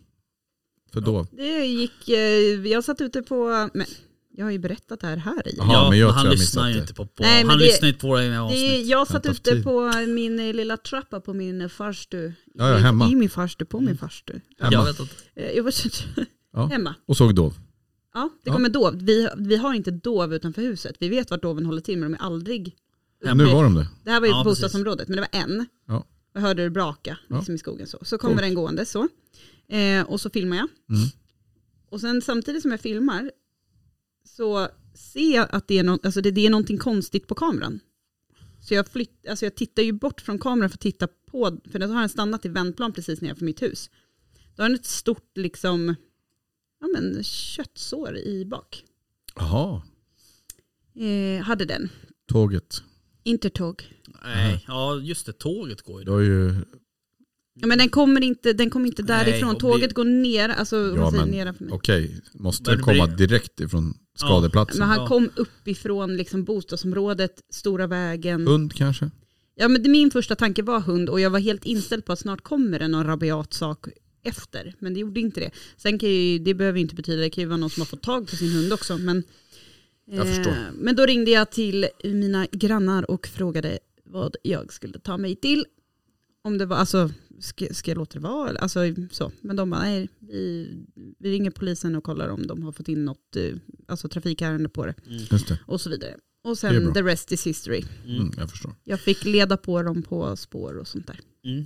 För då? Det gick, eh, jag satt ute på, men jag har ju berättat det här här i. Ja, men jag han jag lyssnar missat ju det. inte på, på Nej, men Han det- lyssnar inte på våra egna Det, avsnitt. jag satt haft ute på min eh, lilla trappa på min farstu. Ja, ja, hemma. I min farstu, på min farstu. Hemma. Jag vet inte. Eh, Jag var, Ja. hemma. Och såg dov. Ja, det Ja. kommer dov. Vi, vi har inte dov utanför huset. Vi vet vart doven håller till men de är aldrig Ja, nu var de det. Det här var ju Ja, bostadsområdet men det var en. Ja. Jag hörde det braka Ja. liksom i skogen så. Så kommer Coolt. den gående så. Eh, och så filmar jag. Mm. Och sen samtidigt som jag filmar så ser jag att det är, no- alltså det, det är någonting konstigt på kameran. Så jag, flytt, alltså jag tittar ju bort från kameran för att titta på, för då har den stannat i vändplan precis nedanför mitt hus. Då har den ett stort liksom, ja men köttsår i bak. Jaha, Eh, hade den. tåget. Intertåg. Nej, ja just det, tåget går ju då. har ju, Ja, men den kommer inte, den kommer inte Nej, därifrån. och Tåget det- går ner, alltså om ja säger men nedanför mig. okej, måste Men den blir- komma direkt ifrån skadeplatsen? Men han Ja. kom uppifrån liksom bostadsområdet, stora vägen. Hund kanske? Ja men det, min första tanke var hund och jag var helt inställd på att snart kommer det någon rabiat sak efter. Men det gjorde inte det. Sen kan ju, det behöver inte betyda, det kan ju vara någon som har fått tag på sin hund också. Men, eh, men då ringde jag till mina grannar och frågade vad jag skulle ta mig till. Om det var, alltså, ska, ska jag låta det vara? Alltså, så. Men de bara, nej, vi, vi ringer polisen och kollar om de har fått in något eh, alltså, trafikärende på det. Det, Och så vidare. Och sen the rest is history. mm, jag förstår. Jag fick leda på dem på spår och sånt där. Mm.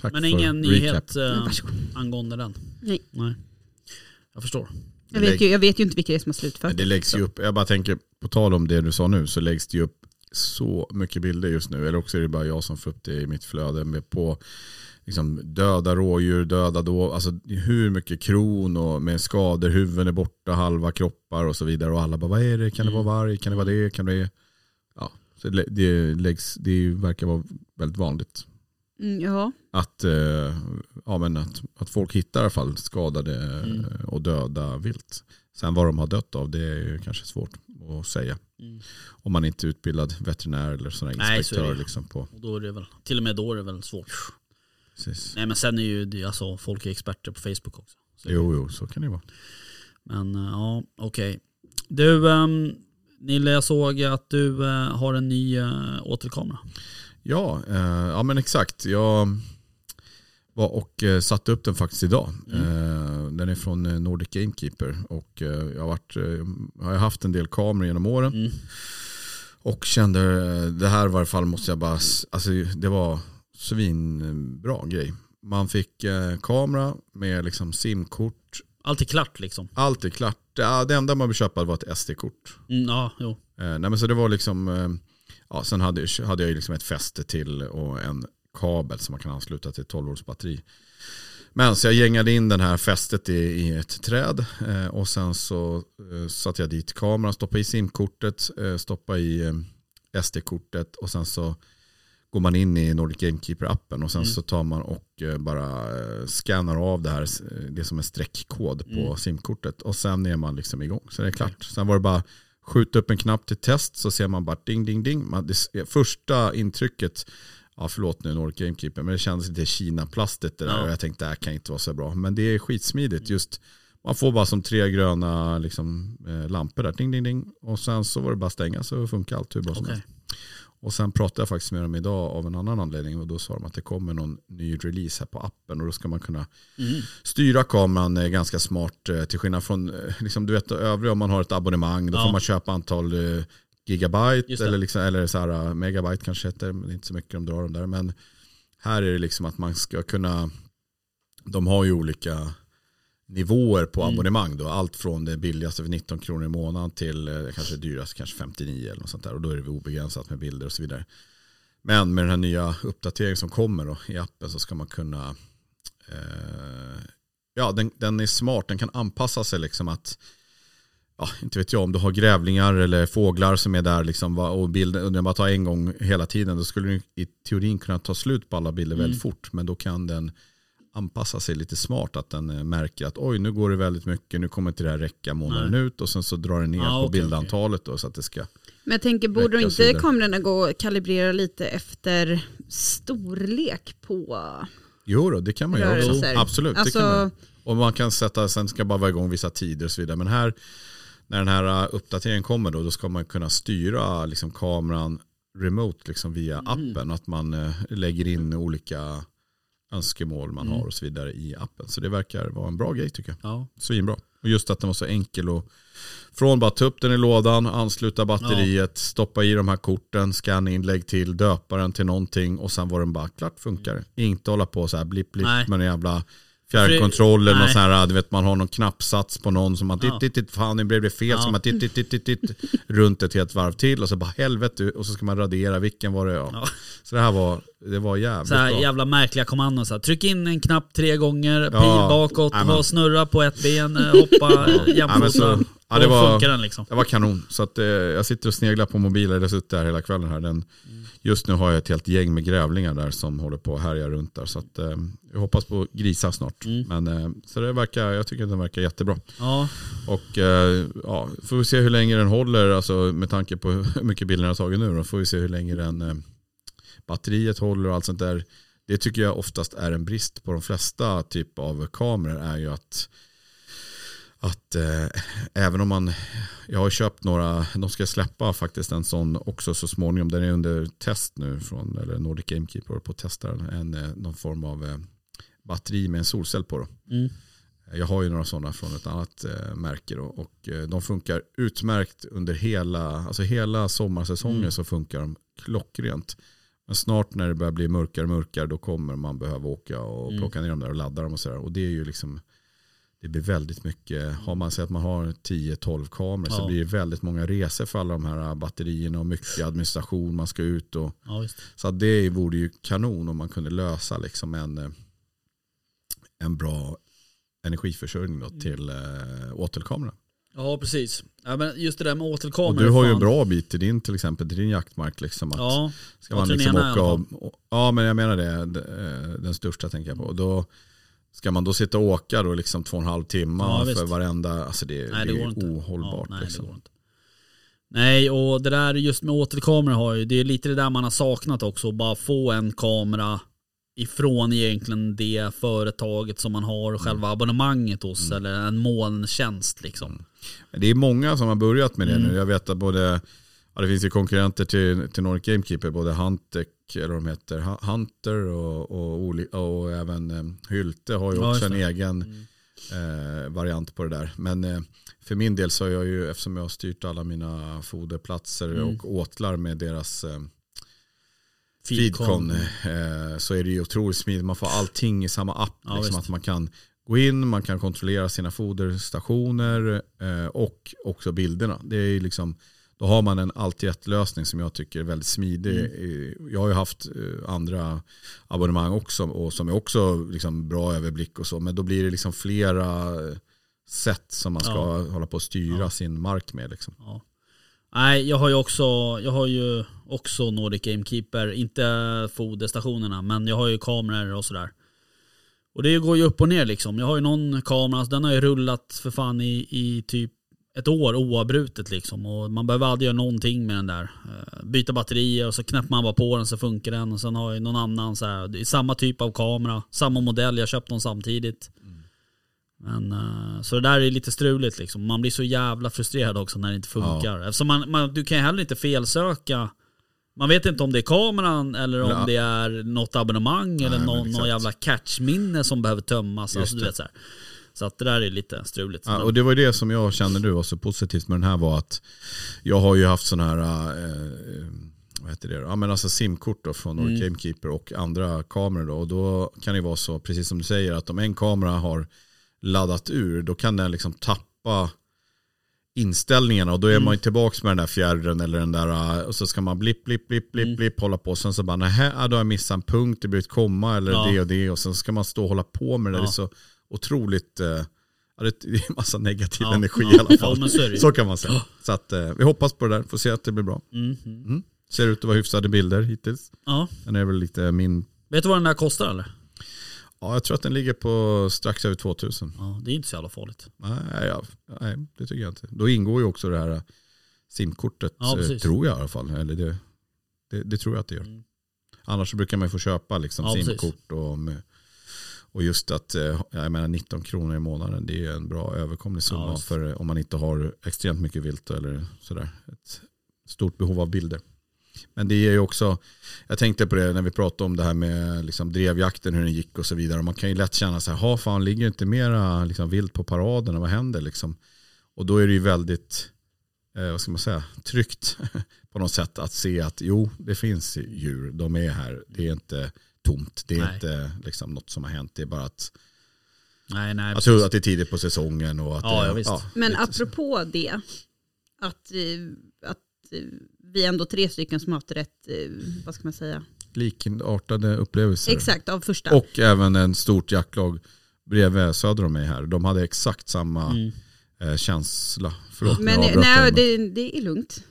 Tack Men ingen recap. nyhet eh, angående den? Nej. Nej. Jag förstår. Jag vet, ju, jag vet ju inte vilka det är som har slutfört. Det läggs ju upp, jag bara tänker, på tal om det du sa nu, så läggs det ju upp så mycket bilder just nu. Eller också är det bara jag som får upp det i mitt flöde med på liksom, döda rådjur, döda då, alltså hur mycket kron och med skador, huvuden är borta, halva kroppar och så vidare. Och alla bara, vad är det? Kan det vara varg? Kan det vara det? Kan det vara det? Ja, så det, det, läggs, det verkar vara väldigt vanligt. Mm, ja. Att, eh, ja, men att, att folk hittar i alla fall skadade Mm. och döda vilt. Sen vad de har dött av det är ju kanske svårt att säga. Mm. Om man inte är utbildad veterinär eller sån här Nej, så är inspektör. det. liksom på, Och då är det väl, till och med då är det väl svårt. precis. Nej men sen är ju det, alltså, folk är experter på Facebook också. Så. Jo, jo, så kan det vara. Men eh, ja, okej. Du, um, Nille jag såg att du eh, har en ny uh, återkamera. Ja, eh, ja, men exakt. Jag var och eh, satte upp den faktiskt idag. Eh, den är från eh, Nordic Gamekeeper. Och eh, jag har, varit, eh, har haft en del kameror genom åren. Mm. Och kände, det här var i alla fall måste jag bara, alltså det var svinbra grej. Man fick kamera med liksom simkort Allt är klart liksom. Allt är klart. Ja, det enda man vill köpa var ett SD-kort. Mm, ja, jo. Nej men så det var liksom, ja sen hade, hade jag liksom ett fäste till och en kabel som man kan ansluta till 12 volts batteri. Men så jag gängade in den här fästet i, i ett träd eh, och sen så eh, satte jag dit kameran, stoppade i simkortet, eh, stoppade i eh, SD-kortet och sen så går man in i Nordic Gamekeeper-appen och sen Mm. så tar man och eh, bara eh, scannar av det här, eh, det som är streckkod på Mm. simkortet och sen är man liksom igång. Så det är klart. Sen var det bara skjuta upp en knapp till test så ser man bara ding ding ding. Man, det, första intrycket, ja förlåt nu Nordic Gamekeeper, men det kändes lite Kina-plastigt det där Ja. och jag tänkte det här kan inte vara så bra. Men det är skitsmidigt just man får bara som tre gröna liksom, eh, lampor där, ding ding ding. Och sen så var det bara att stänga så funkar allt hur bra som Okej. helst. Och sen pratade jag faktiskt med dem idag av en annan anledning och då sa de att det kommer någon ny release här på appen och då ska man kunna Mm. styra kameran eh, ganska smart eh, till skillnad från eh, liksom, du vet, övriga om man har ett abonnemang då Ja. får man köpa antal gigabyte eller, liksom, eller så här, megabyte kanske heter men det är inte så mycket de drar dem där men här är det liksom att man ska kunna de har ju olika nivåer på Mm. abonnemang då. Allt från det billigaste för 19 kronor i månaden till eh, kanske dyraste kanske 59 eller något sånt där. Och då är det obegränsat med bilder och så vidare. Men med den här nya uppdateringen som kommer då, i appen så ska man kunna eh, Ja, den, den är smart. Den kan anpassa sig liksom att Ja, inte vet jag om du har grävlingar eller fåglar som är där liksom, och bilden, och den bara tar en gång hela tiden. Då skulle den i teorin kunna ta slut på alla bilder Mm. väldigt fort. Men då kan den anpassa sig lite smart. Att den eh, märker att oj nu går det väldigt mycket, nu kommer inte det här räcka månaden Nej. ut. Och sen så drar den ner Ah, på okej, bildantalet då, så att det ska Men jag tänker, borde inte kamerorna gå och kalibrera lite efter storlek på... Jo då, det kan man göra också. Absolut, Alltså- det kan man. Och man kan sätta, sen ska bara vara igång vissa tider och så vidare. Men här, när den här uh, uppdateringen kommer då, då ska man kunna styra liksom, kameran remote liksom, via Mm. appen. Att man eh, lägger in olika önskemål man Mm. har och så vidare i appen. Så det verkar vara en bra grej tycker jag. Ja. Svinbra. Och just att den var så enkel och från bara ta upp den i lådan, ansluta batteriet, stoppa i de här korten, scanna in, lägg till, döpa den till någonting och sen var den bara klart funkar. Inte hålla på så här blipp blipp med en jävla fjärrkontroll eller någon Nej. sån här, du vet man har någon knappsats på någon som man Ja. titt, titt, titt, fan nu blev det fel, Ja. så man titt, titt, titt, titt, titt, runt ett helt varv till och så bara helvete och så ska man radera, vilken var det? Ja. Ja. Så det här var, det var jävligt Så här bra. jävla märkliga kommandon. Så här. Tryck in en knapp tre gånger, pil Ja. bakåt, var snurra på ett ben, eh, hoppa Ja, jämfota. så- ja, det var- funkar den liksom. Det var kanon. Så att, eh, jag sitter och sneglar på mobiler. Jag har suttit där hela kvällen. här. Den, Just nu har jag ett helt gäng med grävlingar där som håller på att härja runt där. Så att, eh, jag hoppas på grisar snart. Mm. Men, eh, så det verkar, jag tycker att den verkar jättebra. Ja, Och eh, ja, får vi se hur länge den håller. Alltså, med tanke på hur mycket bilder den har tagit nu. Då får vi se hur länge den eh, batteriet håller och allt sånt där. Det tycker jag oftast är en brist på de flesta typ av kameror. Är ju att att eh, även om man, jag har köpt några, de ska släppa faktiskt en sån också så småningom. Den är under test nu från, eller Nordic Gamekeeper på att testa. En, eh, någon form av eh, batteri med en solcell på. Då. mm. Jag har ju några sådana från ett annat eh, märke då, och eh, de funkar utmärkt under hela, alltså hela sommarsäsongen Mm. så funkar de klockrent. Men snart när det börjar bli mörkare och mörkare då kommer man behöva åka och Mm. plocka ner dem där och ladda dem och sådär. Och det är ju liksom, det blir väldigt mycket, har man sett att man har 10-12 kameror så Ja. blir det väldigt många resor för alla de här batterierna och mycket administration man ska ut och ja så det vore ju kanon om man kunde lösa liksom en, eh, en bra energiförsörjning då till äh, åtelkamera. Ja precis. Ja, men just det där med Och åtelkameror. du har ju en bra bit till din till exempel, till din jaktmark. Liksom, att Ja, ska man liksom åka och, Ja men jag menar det, eh, den största tänker jag på. Och då ska man då sitta och åka då liksom två och en halv timme Ja, för visst. varenda, alltså det, Nej, det, det är ohållbart. Ja, nej, liksom. det. Nej, och det där just med åtelkameror har ju, det är lite det där man har saknat också, bara få en kamera ifrån egentligen det företaget som man har själva abonnemanget hos Mm. eller en molntjänst liksom. Men Det är många som har börjat med det Mm. nu. Jag vet att både, ja, det finns ju konkurrenter till, till Nordic Gamekeeper, både Huntec, eller de heter, Hu- Hunter och, och, Oli- och även eh, Hylte har ju också en egen Mm. eh, variant på det där. Men eh, för min del så har jag ju, eftersom jag har styrt alla mina foderplatser Mm. och åtlar med deras eh, Feedcon. Eh, så är det ju otroligt smidigt. Man får allting i samma app. Ja, liksom att man kan gå in, man kan kontrollera sina foderstationer eh, och också bilderna. Det är liksom, då har man en allt i ett lösning som jag tycker är väldigt smidig. Eh, Jag har ju haft eh, andra abonnemang också och som är också liksom bra överblick och så. Men då blir det liksom flera eh, sätt som man ska Ja. hålla på att styra Ja. sin mark med. Liksom. Ja. Nej, jag har ju också, jag har ju också Nordic Gamekeeper, inte foderstationerna, men jag har ju kameror och sådär. Och det går ju upp och ner liksom. Jag har ju någon kamera, den har ju rullat för fan i, i typ ett år oavbrutet liksom. Och man behöver aldrig göra någonting med den där. Eh, Byta batterier och så knäpper man bara på den så funkar den. Och sen har jag någon annan så här, det är samma typ av kamera, samma modell, jag köpt dem samtidigt. Men, eh, så det där är lite struligt liksom. Man blir så jävla frustrerad också när det inte funkar. Eftersom man, man, du kan ju heller inte felsöka. Man vet inte om det är kameran eller om Ja. det är något abonnemang eller men någon, någon jävla catchminne som behöver tömmas. Just Alltså, du det. vet, så, här. Så att det där är lite struligt. Ja, och det var ju det som jag kände nu var så positivt med den här var att jag har ju haft sådana här eh, vad heter det? Ja, men alltså simkort då från Mm. Gamekeeper och andra kameror då. Och då kan det vara så, precis som du säger, att om en kamera har laddat ur, då kan den liksom tappa inställningarna och då är Mm. man ju tillbaka med den där fjärren eller den där eh, och så ska man blipp, blipp, blipp, blipp, Mm. blipp hålla på. Sen så bara, nej, då har jag missat en punkt, det blir ett komma eller Ja. det och det och sen ska man stå och hålla på med det. Ja. Det är så otroligt, eh, ja, det är en massa negativ Ja. energi Ja. i alla fall. Ja, så kan man säga. Så att eh, vi hoppas på det där, får se att det blir bra. Mm, mm. Ser ut att vara hyfsade bilder hittills. Ja. Den är väl lite min, Vet du vad den där kostar eller? ja jag tror att den ligger på strax över 2000. Ja, det är inte så jävla farligt. Nej, ja, nej det tycker jag inte. Då ingår ju också det här eh, simkortet, Ja, tror jag i alla fall. Eller det, det, det tror jag att det gör. Mm. Annars så brukar man ju få köpa liksom simkort och, med, och just att eh, jag menar 19 kronor i månaden det är en bra överkomlig summa Ja, för eh, om man inte har extremt mycket vilt eller sådär. Ett stort behov av bilder. Men det är ju också, jag tänkte på det när vi pratade om det här med liksom drevjakten, hur den gick och så vidare. Man kan ju lätt känna så här, ha fan ligger inte mera liksom, vilt på paraden, vad händer liksom? Och då är det ju väldigt, eh, vad ska man säga, tryggt på något sätt att se att jo, det finns djur, de är här, det är inte tomt, det är Nej. inte liksom, något som har hänt, det är bara att Nej, nej. jag precis. tror att det är tidigt på säsongen och att Ja, det, ja, visst. Men så. apropå det, att, eh, att eh, vi är ändå tre stycken som har haft rätt, eh, vad ska man säga, likartade upplevelser. exakt av första. Och även en stort jaktlag bredvid söder om mig här. De hade exakt samma Mm. känsla. Förlåt, men nej, det, det är lugnt.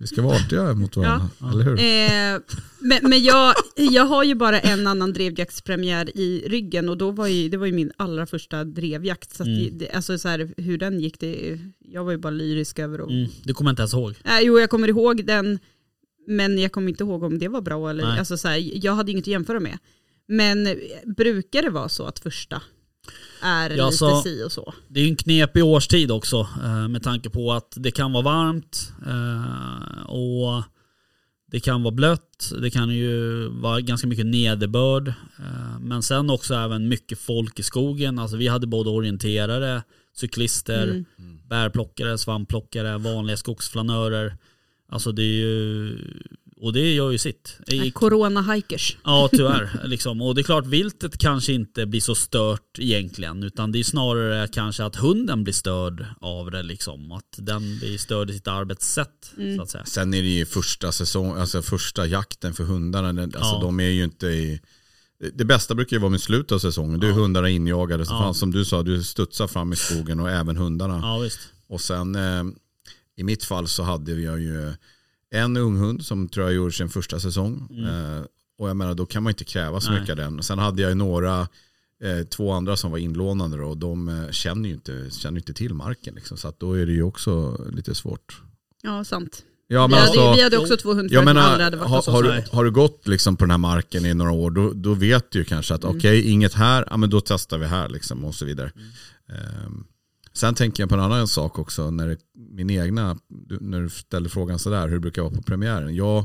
Vi ska vara artiga mot varandra, eller hur? Eh, men men jag, jag har ju bara en annan drevjaktspremiär i ryggen och då var ju, det var ju min allra första drevjakt. Så, att Mm. det, alltså så här, hur den gick, det, jag var ju bara lyrisk över att... Mm. Det kommer jag inte ens ihåg. Eh, jo, jag kommer ihåg den, men jag kommer inte ihåg om det var bra eller... Nej. Alltså, så här, jag hade inget att jämföra med. Men brukar det vara så att första är Ja, lite så- si och så? Det är en knepig årstid också eh, med tanke på att det kan vara varmt eh, och det kan vara blött. Det kan ju vara ganska mycket nederbörd. eh, Men sen också även mycket folk i skogen. Alltså vi hade både orienterare, cyklister, Mm. bärplockare, svampplockare, vanliga skogsflanörer. Alltså det är ju, och det gör ju sitt. I, Corona-hikers. Ja tyvärr. Liksom. Och det är klart viltet kanske inte blir så stört egentligen. Utan det är snarare kanske att hunden blir störd av det. Liksom. Att den blir störd i sitt arbetssätt. Mm. Så att säga. Sen är det ju första säsong, alltså första jakten för hundarna. Alltså Ja. de är ju inte i... Det bästa brukar ju vara med slutet av säsongen. Det är Ja. hundarna injagade. Så Ja. fan, som du sa, du studsar fram i skogen och även hundarna. Ja visst. Och sen eh, i mitt fall så hade jag ju en ung hund som tror jag gjorde sin första säsong. Eh, och jag menar då kan man inte kräva så Mm. Nej. mycket av den. Sen hade jag ju några, eh, två andra som var inlånade då, och de eh, känner ju inte, känner inte till marken. Liksom, så att då är det ju också lite svårt. Ja, sant. Ja, vi, men hade, alltså, vi hade också två hundar jag som aldrig menar, hade varit har, hos oss. har, du, har du gått liksom på den här marken i några år, då, då vet du ju kanske att Mm. okej, inget här, ja, men då testar vi här liksom, och så vidare. Mm. Ehm, sen tänker jag på en annan sak också, när det, min egna, när du ställer frågan sådär, hur brukar vara på premiären. Jag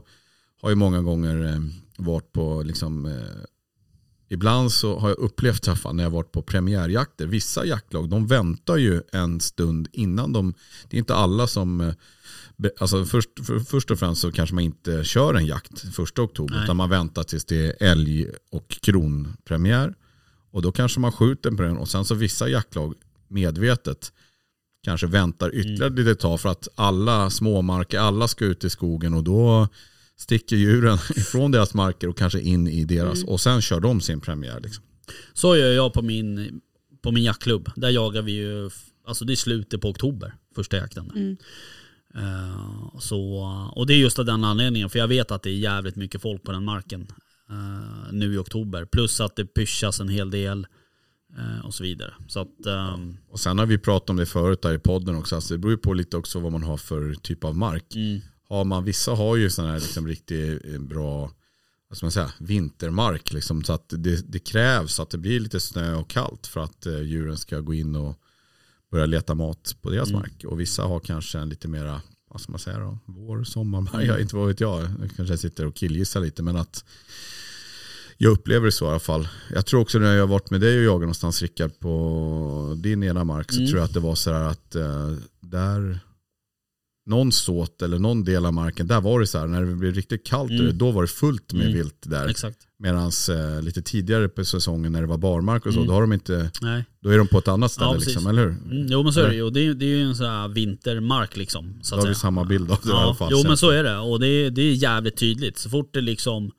har ju många gånger eh, varit på, liksom, eh, ibland så har jag upplevt träffar när jag varit på premiärjakter. Vissa jaktlag, de väntar ju en stund innan de, det är inte alla som eh, Alltså först, för, först och främst så kanske man inte kör en jakt första oktober Nej. utan man väntar tills det är älg och kronpremiär. Och då kanske man skjuter på den och sen så vissa jaktlag medvetet kanske väntar ytterligare Mm. lite tag för att alla småmarker, alla ska ut i skogen och då sticker djuren ifrån deras marker och kanske in i deras Mm. och sen kör de sin premiär. Liksom. Så gör jag på min, på min jaktklubb. Där jagar vi ju, alltså det är slutet på oktober, första jakten. där. Mm. Eh, så, och det är just av den anledningen, för jag vet att det är jävligt mycket folk på den marken eh, nu i oktober. Plus att det pyschas en hel del och så vidare. Så att, ehm, Och sen har vi pratat om det förut där i podden också, alltså det beror ju på lite också vad man har för typ av mark. mm, Har man, vissa har ju sån här liksom riktigt eh, bra ska man säga, vintermark. Liksom, så att det, det krävs att det blir lite snö och kallt för att eh, djuren ska gå in och börja leta mat på deras Mm. mark. Och vissa har kanske en lite mera, vad ska man säga då, vår, sommarmark. Jag, inte vad vet jag, jag kanske sitter och killgissar lite. Men att jag upplever det så i alla fall. Jag tror också när jag har varit med dig och jagat någonstans Rickard på din ena mark så Mm. tror jag att det var så här att eh, där någon såt eller någon del av marken, där var det så här, när det blev riktigt kallt, Mm. då var det fullt med Mm. vilt där. exakt. Medan eh, lite tidigare på säsongen när det var barmark och så, Mm. då, har de inte, Nej. då är de på ett annat ställe, Ja, liksom, eller hur? Mm, jo men så är det ju. Det är, det är ju en sån här vintermark liksom. Så Då har vi samma bild av det i alla Ja, fall. jo men så är det. Och det det är jävligt tydligt. Så fort det liksom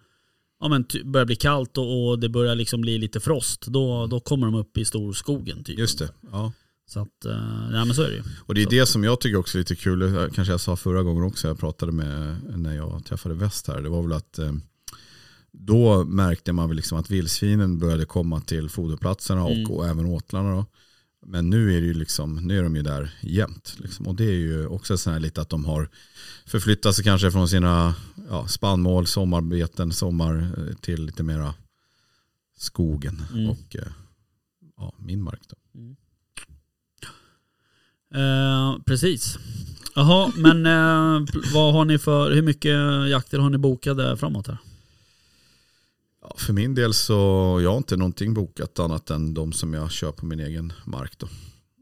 ja, men börjar bli kallt och, och det börjar liksom bli lite frost, då, då kommer de upp i storskogen. Typ. Just det. Ja. Så att, eh, nej men så är det ju. Och det är Så. det som jag tycker också är lite kul, eh, kanske jag sa förra gången också, jag pratade med när jag träffade väst här, det var väl att eh, då märkte man väl liksom att vildsvinen började komma till foderplatserna och, Mm. och även åtlarna. Då. Men nu är, det ju liksom, nu är de ju där jämt. Liksom. Och det är ju också så här lite att de har förflyttat sig kanske från sina ja, spannmål, sommarbeten, sommar eh, till lite mera skogen Mm. och eh, ja, min mark. Då. Eh, precis. Jaha, men eh, vad har ni för, hur mycket jakter har ni bokade framåt här? För min del så jag har inte någonting bokat annat än de som jag kör på min egen mark. Då.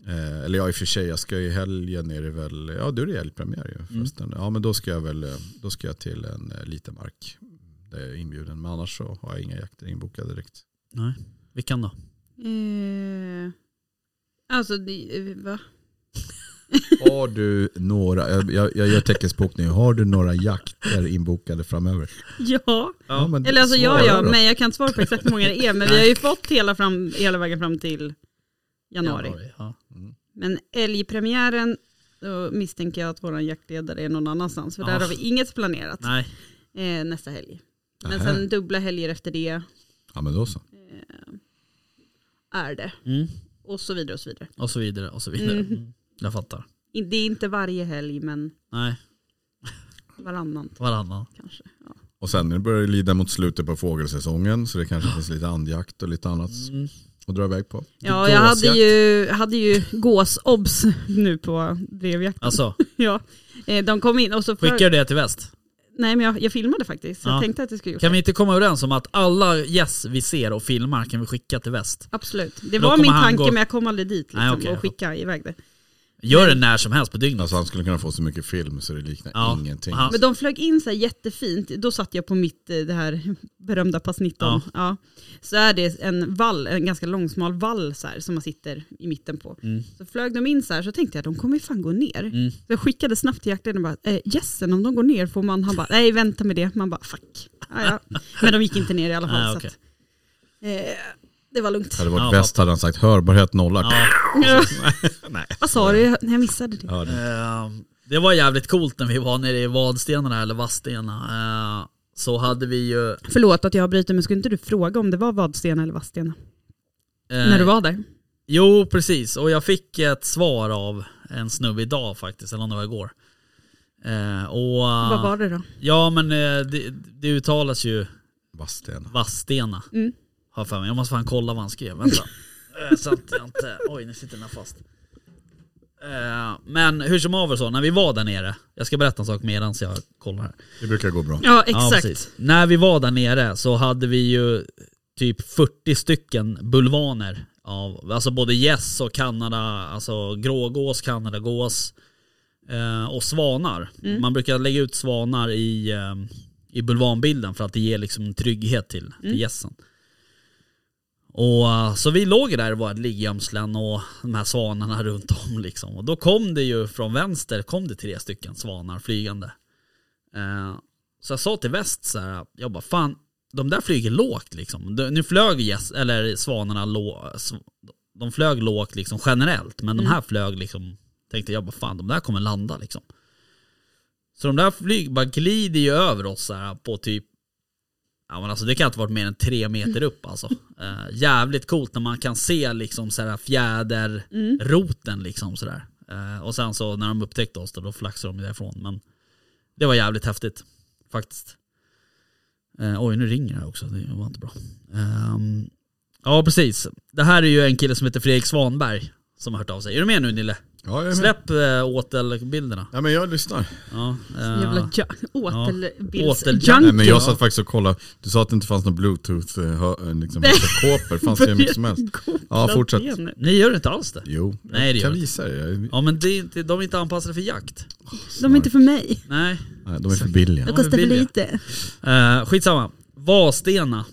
Eh, eller ja i och för sig, jag ska i helgen är det väl, ja då är det älgpremiär ju förresten. Ja men då ska jag väl, eh, då ska jag till en eh, liten mark där jag är inbjuden. Men annars så har jag inga jakter inbokade direkt. Nej, vilken då? Eh, alltså, det, eh, va? Har du några, jag, jag, jag gör teckenspråk nu, har du några jakter inbokade framöver? Ja. Ja, men Eller alltså ja, svara ja, men jag kan inte svara på exakt hur många det är. Men vi har ju fått hela, fram, hela vägen fram till januari. Ja. Men älgpremiären, då misstänker jag att vår jaktledare är någon annanstans. För Ja. där har vi inget planerat eh, nästa helg. Men Nähä. sen dubbla helger efter det Ja men då så. är det. mm. Och så vidare och så vidare. och så vidare och så vidare. Mhm. Mm. Jag fattar. Det är inte varje helg men Nej, varannan varannan. kanske. Ja. Och sen nu börjar det lida mot slutet på fågelsäsongen så det kanske finns lite andjakt och lite annat Mm. att dra iväg på. Ja, jag hade ju, hade ju gåsobs nu på drevjakten. Alltså, Ja. Eh, De kom in och så... skickar du det till väst? Nej men jag, jag filmade faktiskt. Ja. Jag tänkte att jag skulle gjort Kan vi inte komma överens om att alla gäss vi ser och filmar kan vi skicka till väst? Absolut. Det Då var min tanke gå- men jag kom aldrig dit liksom, Nej, okej, och skicka iväg det. Gör det när som helst på dygnet. Alltså han skulle kunna få så mycket film så det liknar Ja. ingenting. Men de flög in så här jättefint. Då satt jag på mitt eh, det här berömda pass 19. Ja. Så är det en vall, en ganska långsmal vall så här, som man sitter i mitten på. Mm. Så flög de in så här så tänkte jag de kommer ju fan gå ner. Mm. Så jag skickade snabbt till jaktledaren och bara, eh, jessen om de går ner får man, han bara, nej vänta med det. Man bara, fuck. Ja, ja. Men de gick inte ner i alla fall. Nej, så okej. att, eh, det var lugnt. Hade det varit Ja, bäst hade han sagt hörbarhet nolla. Ja. Nej. Vad sa du? Jag- Jag missade det. Ja, det. Eh, det var jävligt coolt när vi var nere i Vadstena eller Vadstena. Eh, så hade vi ju... Förlåt att jag bryter men skulle inte du fråga om det var Vadstena eller Vadstena? eh, När du var där? Jo, precis. Och jag fick ett svar av en snubbe idag faktiskt, eller om det var igår. Eh, och, Vad var det då? Ja, men eh, det, det uttalas ju Vadstena. Vadstena. Mm. Har jag för mig. Jag måste fan kolla vad han skrev. Vänta. Eh, så att jag inte... Oj, nu sitter den här fast. Eh, men hur som haver så, när vi var där nere. Jag ska berätta en sak medan jag kollar här. Det brukar gå bra. Ja Ja, exakt. precis. När vi var där nere så hade vi ju typ 40 stycken bulvaner. Av, alltså både gäss och Kanada, alltså grågås, kanadagås eh, och svanar. Mm. Man brukar lägga ut svanar i, eh, i bulvanbilden för att det ger liksom en trygghet till, till Mm. gässen. Och eh, så vi låg där i våra liggömslen och de här svanarna runt om liksom. Och då kom det ju från vänster, kom det tre stycken svanar flygande. Eh, så jag sa till väst så här, jag bara fan, de där flyger lågt liksom. De, nu flög yes, eller svanarna lå, de flög lågt liksom generellt, men de här flög liksom, tänkte jag bara fan de där kommer landa liksom. Så de där flyg bara glider ju över oss så här på typ Ja men alltså det kan inte ha varit mer än tre meter upp alltså. Uh, jävligt coolt när man kan se liksom så fjäderroten fjäderroten liksom sådär. Uh, eh, och sen så när de upptäckte oss då, då flaxade de därifrån. Men det var jävligt häftigt faktiskt. Uh, oj nu ringer det här också, det var inte bra. Ehm, ja precis. Det här är ju en kille som heter Fredrik Svanberg som har hört av sig. Är du med nu Nille? Ja, jag. Släpp äh, åtelbilderna. Ja, men jag lyssnar. Ja, eh, Jävla ja. Nej, men jag Ja. satt faktiskt och kollade. Du sa att det inte fanns någon bluetooth eh, hö- eh, liksom, kåpor. fanns det hur mycket som helst. Ja, fortsätt. Ni gör inte alls det. Jo, Nej, det jag kan gör det. visa er. Jag- Ja men det är inte, de är inte anpassade för jakt. De är inte för mig. Nej. Nej, de är för billiga. De kostar för jag. lite. Uh, skitsamma. Vadstena.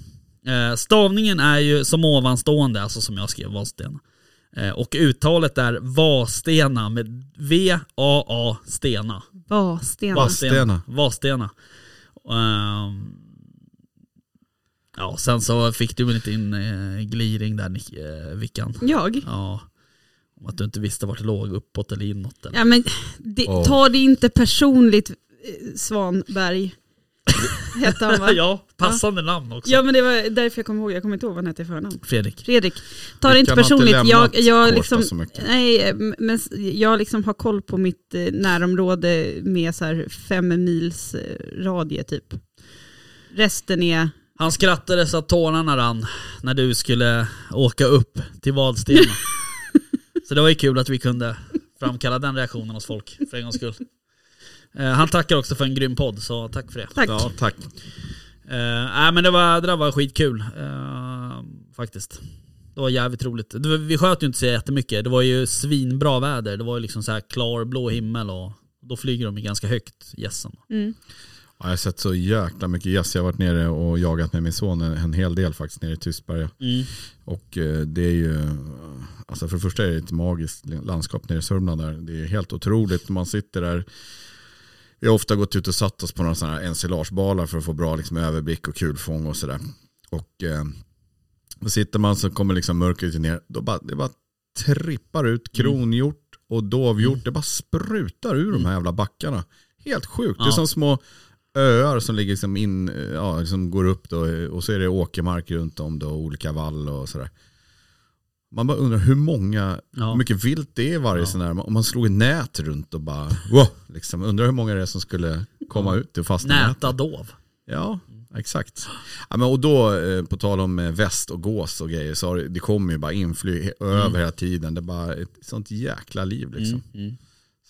Eh, stavningen är ju som ovanstående, alltså som jag skrev, Vadstena. Eh, och uttalet är Vadstena med V-A-A Stena. Vadstena. Vadstena. Vadstena. Ehm, ja, sen så fick du väl inte in uh, gliring där Nick, eh, Vickan. Jag? Ja. Om att du inte visste vart det låg, uppåt eller inåt. Eller. Ja men det, Åh. ta det inte personligt eh, Svanberg. Hette han va? ja, passande namn också. Ja men det var därför jag kommer ihåg, jag kommer inte ihåg vad han hette i förnamn. Fredrik. Fredrik, ta det Vi inte ha inte personligt. Jag, jag, liksom, nej, eh, men jag liksom har koll på mitt eh, närområde med så här fem mils eh, radie typ. Resten är, Han skrattade så att tårarna rann när du skulle åka upp till Vadstena. så det var ju kul att vi kunde framkalla den reaktionen hos folk för en gångs skull. Eh, han tackar också för en grym podd, så tack för det. tack. Ja, tack. Eh, nej men det, var, det där var skitkul eh, faktiskt. Det var jävligt roligt. Det vi sköt ju inte så jättemycket, det var ju svinbra väder. Det var ju liksom så här klar blå himmel och då flyger de ju ganska högt, gässen. Mm. Ja, jag har sett så jäkla mycket gäss. Jag har varit nere och jagat med min son en, en hel del faktiskt nere i Tystberga. Mm. Och eh, det är ju, alltså för det första är det ett magiskt landskap nere i Sörmland där. Det är helt otroligt. Man sitter där. Vi har ofta gått ut och satt oss på några sådana här ensilagebalar för att få bra liksom, överblick och kulfång och sådär. Och eh, då sitter man så kommer liksom mörkret ner. Då bara, det bara trippar ut kronhjort och dovhjort. Det bara sprutar ur de här jävla backarna. Helt sjukt. Det är Ja. som små öar som ligger liksom in, eh, ja, liksom går upp då, och så är det åkermark runt om då, olika vall och sådär. Man bara undrar hur många, Ja. hur mycket vilt det är i varje Ja. sån här. Om man slog ett nät runt och bara, wow, liksom, undrar hur många det är som skulle komma ut och fastna. Näta dov. Ja, exakt. Ja, men och då, eh, på tal om eh, väst och gås och grejer, så har det, det kommer ju bara inflyg he- över hela tiden. Det är bara ett sånt jäkla liv liksom. Mm. Mm.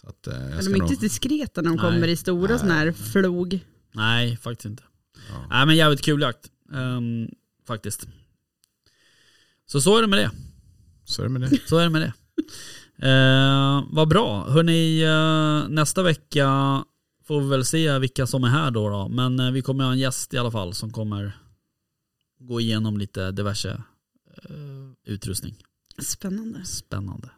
Så att, eh, jag de är nog, inte diskreta när de Nej. kommer i stora Nej. sådana här flog. Nej, faktiskt inte. Ja. Nej men jävligt kul jakt. Ehm, faktiskt. Så så är det med det. Så är det med det. Så är det med det. Uh, vad bra. Hörni, eh, nästa vecka får vi väl se vilka som är här då. då. Men eh, vi kommer ha en gäst i alla fall som kommer gå igenom lite diverse eh, utrustning. Spännande. Spännande.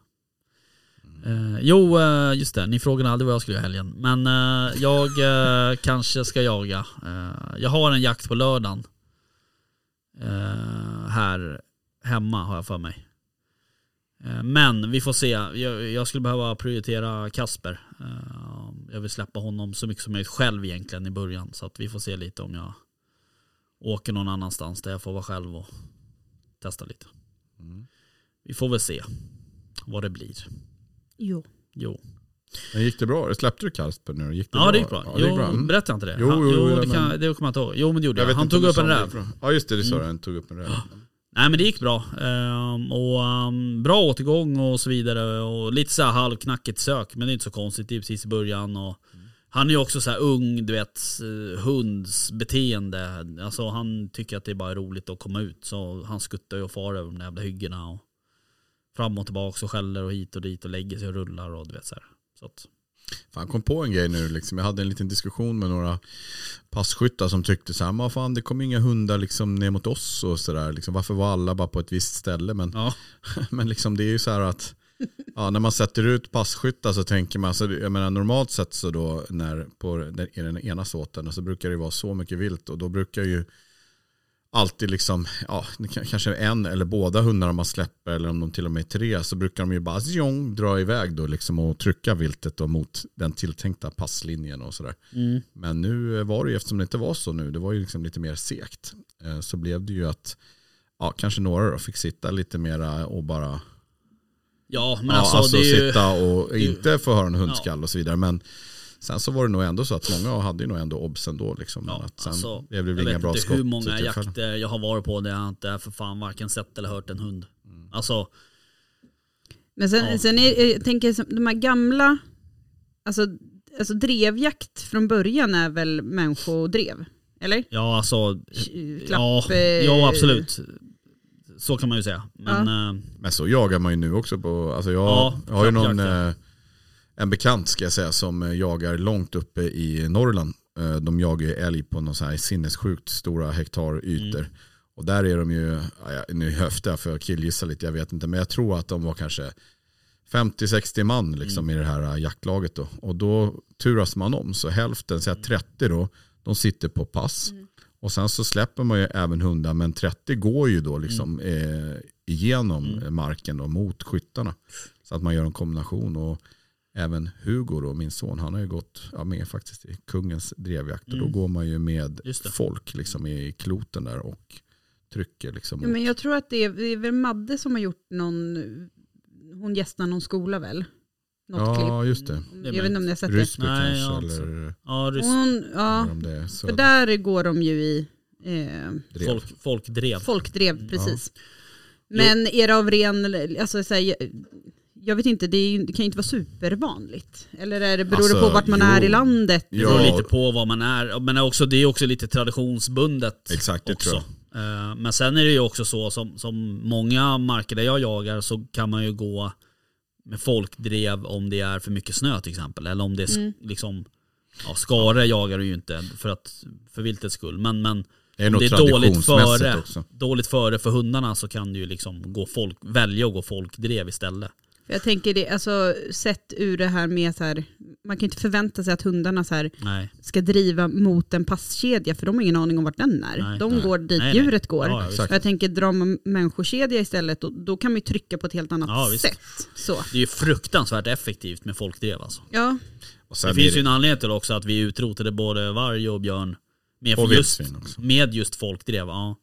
Eh, jo, eh, just det. Ni frågade aldrig vad jag skulle göra helgen. Men eh, jag eh, kanske ska jaga. Eh, jag har en jakt på lördagen. Eh, här hemma har jag för mig. Eh, men vi får se. Jag, jag skulle behöva prioritera Kasper. Eh, jag vill släppa honom så mycket som möjligt själv egentligen i början. Så att vi får se lite om jag åker någon annanstans där jag får vara själv och testa lite. Mm. Vi får väl se vad det blir. Jo. Jo. Men gick det bra? Släppte du Kasper nu? Gick det Ja bra? det gick bra. Ja, det gick jo, bra. Mm. berättade jag inte det? Jo, Han- jo, jo ja, det, kan, men- det kommer jag inte ihåg. Jo men det gjorde jag. vet Han tog du upp en det räv. Ja just det, du sa Mm. det. Han tog upp en räv. Nej men det gick bra. Um, och um, bra återgång och så vidare. Och lite så här halvknackigt sök. Men det är inte så konstigt. Det är precis i början. Och han är ju också så här ung, du vet, eh, hundsbeteende. Alltså han tycker att det är bara roligt att komma ut. Så han skuttar ju och far över de där jävla hyggena. Och fram och tillbaka och skäller och hit och dit och lägger sig och rullar och du vet så här. Så att, Fan, kom på en grej nu. Liksom. Jag hade en liten diskussion med några passkyttar som tyckte så här, "Men fan det kommer inga hundar liksom ner mot oss och sådär. Liksom, varför var alla bara på ett visst ställe? Men, Ja. men liksom, det är ju så här att ja, när man sätter ut passkyttar så tänker man, så, jag menar normalt sett så då när på den, i den ena såten så brukar det vara så mycket vilt och då brukar ju alltid liksom, ja, kanske en eller båda hundarna man släpper eller om de till och med är tre så brukar de ju bara zjong, dra iväg då liksom och trycka viltet då mot den tilltänkta passlinjen och sådär. Mm. Men nu var det ju, eftersom det inte var så nu, det var ju liksom lite mer segt, eh, så blev det ju att ja, kanske några då fick sitta lite mera och bara Ja men ja, alltså, alltså, det är ju... sitta och inte få höra en hundskall och så vidare. Men sen så var det nog ändå så att många hade ju nog ändå obs ändå. Liksom. Ja, att sen alltså, jag vet bra inte skott. hur många jakter jag har varit på där jag inte för fan varken sett eller hört en hund. Alltså, Men sen, Ja. sen är, jag tänker de här gamla, alltså, alltså drevjakt från början är väl människodrev? Eller? ja alltså, Klapp, ja, eh, ja absolut. Så kan man ju säga. Men eh, Men så jagar man ju nu också på, alltså jag, Ja, jag har ju någon, ja. eh, en bekant ska jag säga som eh, jagar långt uppe i Norrland. Eh, De jagar ju älg på någon så här sinnessjukt stora hektarytor. Mm. Och där är de ju, jag- nu höftar jag för att killgissa lite, jag vet inte, men jag tror att de var kanske 50-60 man liksom Mm. i det här eh, jaktlaget då. Och då turas man om, så hälften, Mm. 30 då, de sitter på pass. Och sen så släpper man ju även hundar, men 30 går ju då liksom Mm. eh, igenom marken då, mot skyttarna. Så att man gör en kombination. Och även Hugo då, min son, han har ju gått ja, med faktiskt i kungens drevjakt. Och då går man ju med Mm. Det. folk liksom i kloten där och trycker liksom. Ja, men jag tror att det är, det är väl Madde som har gjort någon, hon gästar någon skola väl? Något ja, klipp. just det. Jag vet inte om ni har sett Ryssby Nej, jag har kanske. inte Eller, ja, det. Hon, ja, det så för där går de ju i eh, drev. folk, folk drev. folkdrev, precis. Men är det av ren, alltså, så här, jag, jag vet inte, det, är, ju- det kan ju inte vara supervanligt. Eller är det, beror det Alltså, på vart man jo. är i landet? Det beror lite på vad man är. Men också, det är också lite traditionsbundet. Exakt, det också. tror Eh, Men sen är det ju också så som, som många marker där jag jagar så kan man ju gå med folkdrev om det är för mycket snö till exempel. Eller om det är Mm. liksom, ja skare jagar du ju inte för, att, för viltets skull. Men, men Det är om det är dåligt före, också. dåligt före för hundarna så kan du ju liksom gå folk, välja att gå folkdrev istället. Jag tänker det, alltså sett ur det här med så här, man kan inte förvänta sig att hundarna så här Nej. ska driva mot en passkedja för de har ingen aning om vart den är. Nej. de Nej. går dit Nej, nej. djuret går. Ja, ja. Jag tänker drar man människokedja istället, då, då kan man ju trycka på ett helt annat Ja, sätt. Så. Det är ju fruktansvärt effektivt med folkdrev alltså. Ja, Och sen Det finns ju en anledning till också att vi utrotade både varg och björn med, Och just, med just folkdrev. Ja.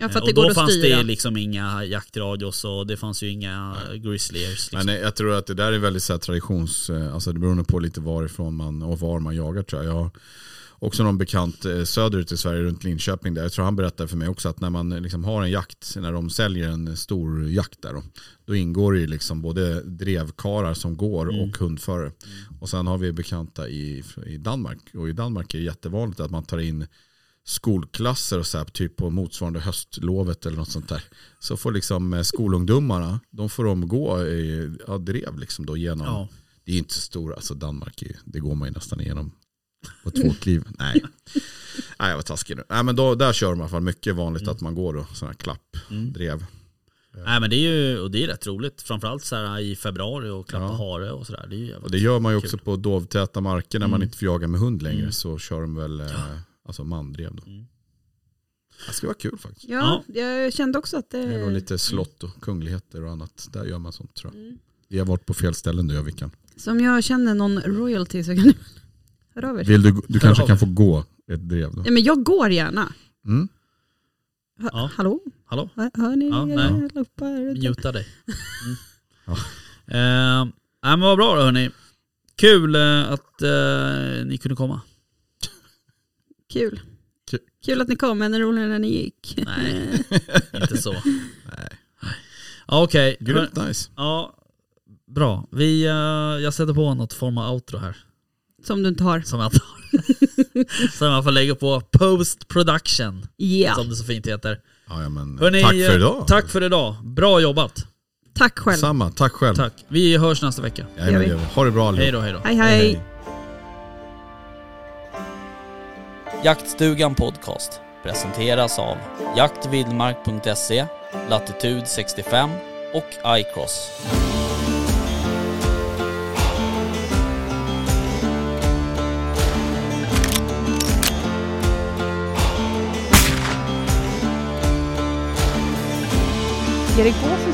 Ja för att och det då går att fanns styra. det liksom inga jaktradios och det fanns ju inga grizzliers. Liksom. Men eh, jag tror att det där är väldigt så här, traditions, eh, alltså det beror på lite varifrån man och var man jagar tror jag. Jag har också någon bekant eh, söderut i Sverige runt Linköping där. Jag tror han berättade för mig också att när man eh, liksom har en jakt, när de säljer en stor jakt där då, då ingår det ju liksom både drevkarar som går och hundförare. Och sen har vi bekanta i, i Danmark och i Danmark är det jättevanligt att man tar in skolklasser och så här, typ på motsvarande höstlovet eller något sånt där. Så får liksom eh, skolungdomarna, de får de gå i ja, drev liksom då genom. Ja. Det är inte så stora, alltså Danmark, det går man ju nästan igenom på två kliv. Nej. Nej, jag var taskig nu. Nej, men då, där kör de i alla fall mycket vanligt att man går då, sådana här klapp, Mm. Nej men det är ju och det är rätt roligt. Framförallt så här i februari och klappa Ja. hare och sådär. Det är ju jävligt Och det gör man ju också kul. på dovtäta marker när man Mm. inte får jaga med hund längre Mm. så kör de väl eh, alltså mandrev då. Mm. Det ska vara kul faktiskt. Ja, jag kände också att det... Det är nog lite slott och kungligheter och annat. Där gör man sånt tror jag. Mm. Vi har varit på fel ställen du och Vickan. Så om jag känner någon royalty så kan ni höra av er. Vill du, du kanske kan få gå ett drev då? Ja, men jag går gärna. Mm. Ha, Ja. Hallå? Hallå? Hör, hör ni? Ja, nej. Muta dig. Mm. Ja. Eh, men vad bra då hörni. Kul eh, att eh, ni kunde komma. Kul. Kul. Kul att ni kom, ännu roligare när ni gick. Nej, inte så. Nej. Okej. Okay. Grymt nice. Ja, bra. Vi, uh, jag sätter på något form av outro här. Som du inte har. Som jag tar. Som jag får lägga på post production. Yeah. Som det så fint heter. Ja, ja, men, Hörrni, tack för eh, idag. Tack för idag. Bra jobbat. Tack själv. Samma, tack själv. Tack. Vi hörs nästa vecka. Ja, det gör vi. Ha det bra allihop. Hej då, hej då. hej. hej. hej, hej. Jaktstugan Podcast presenteras av jaktvildmark.se, Latitude 65 och iCross. Erik Gås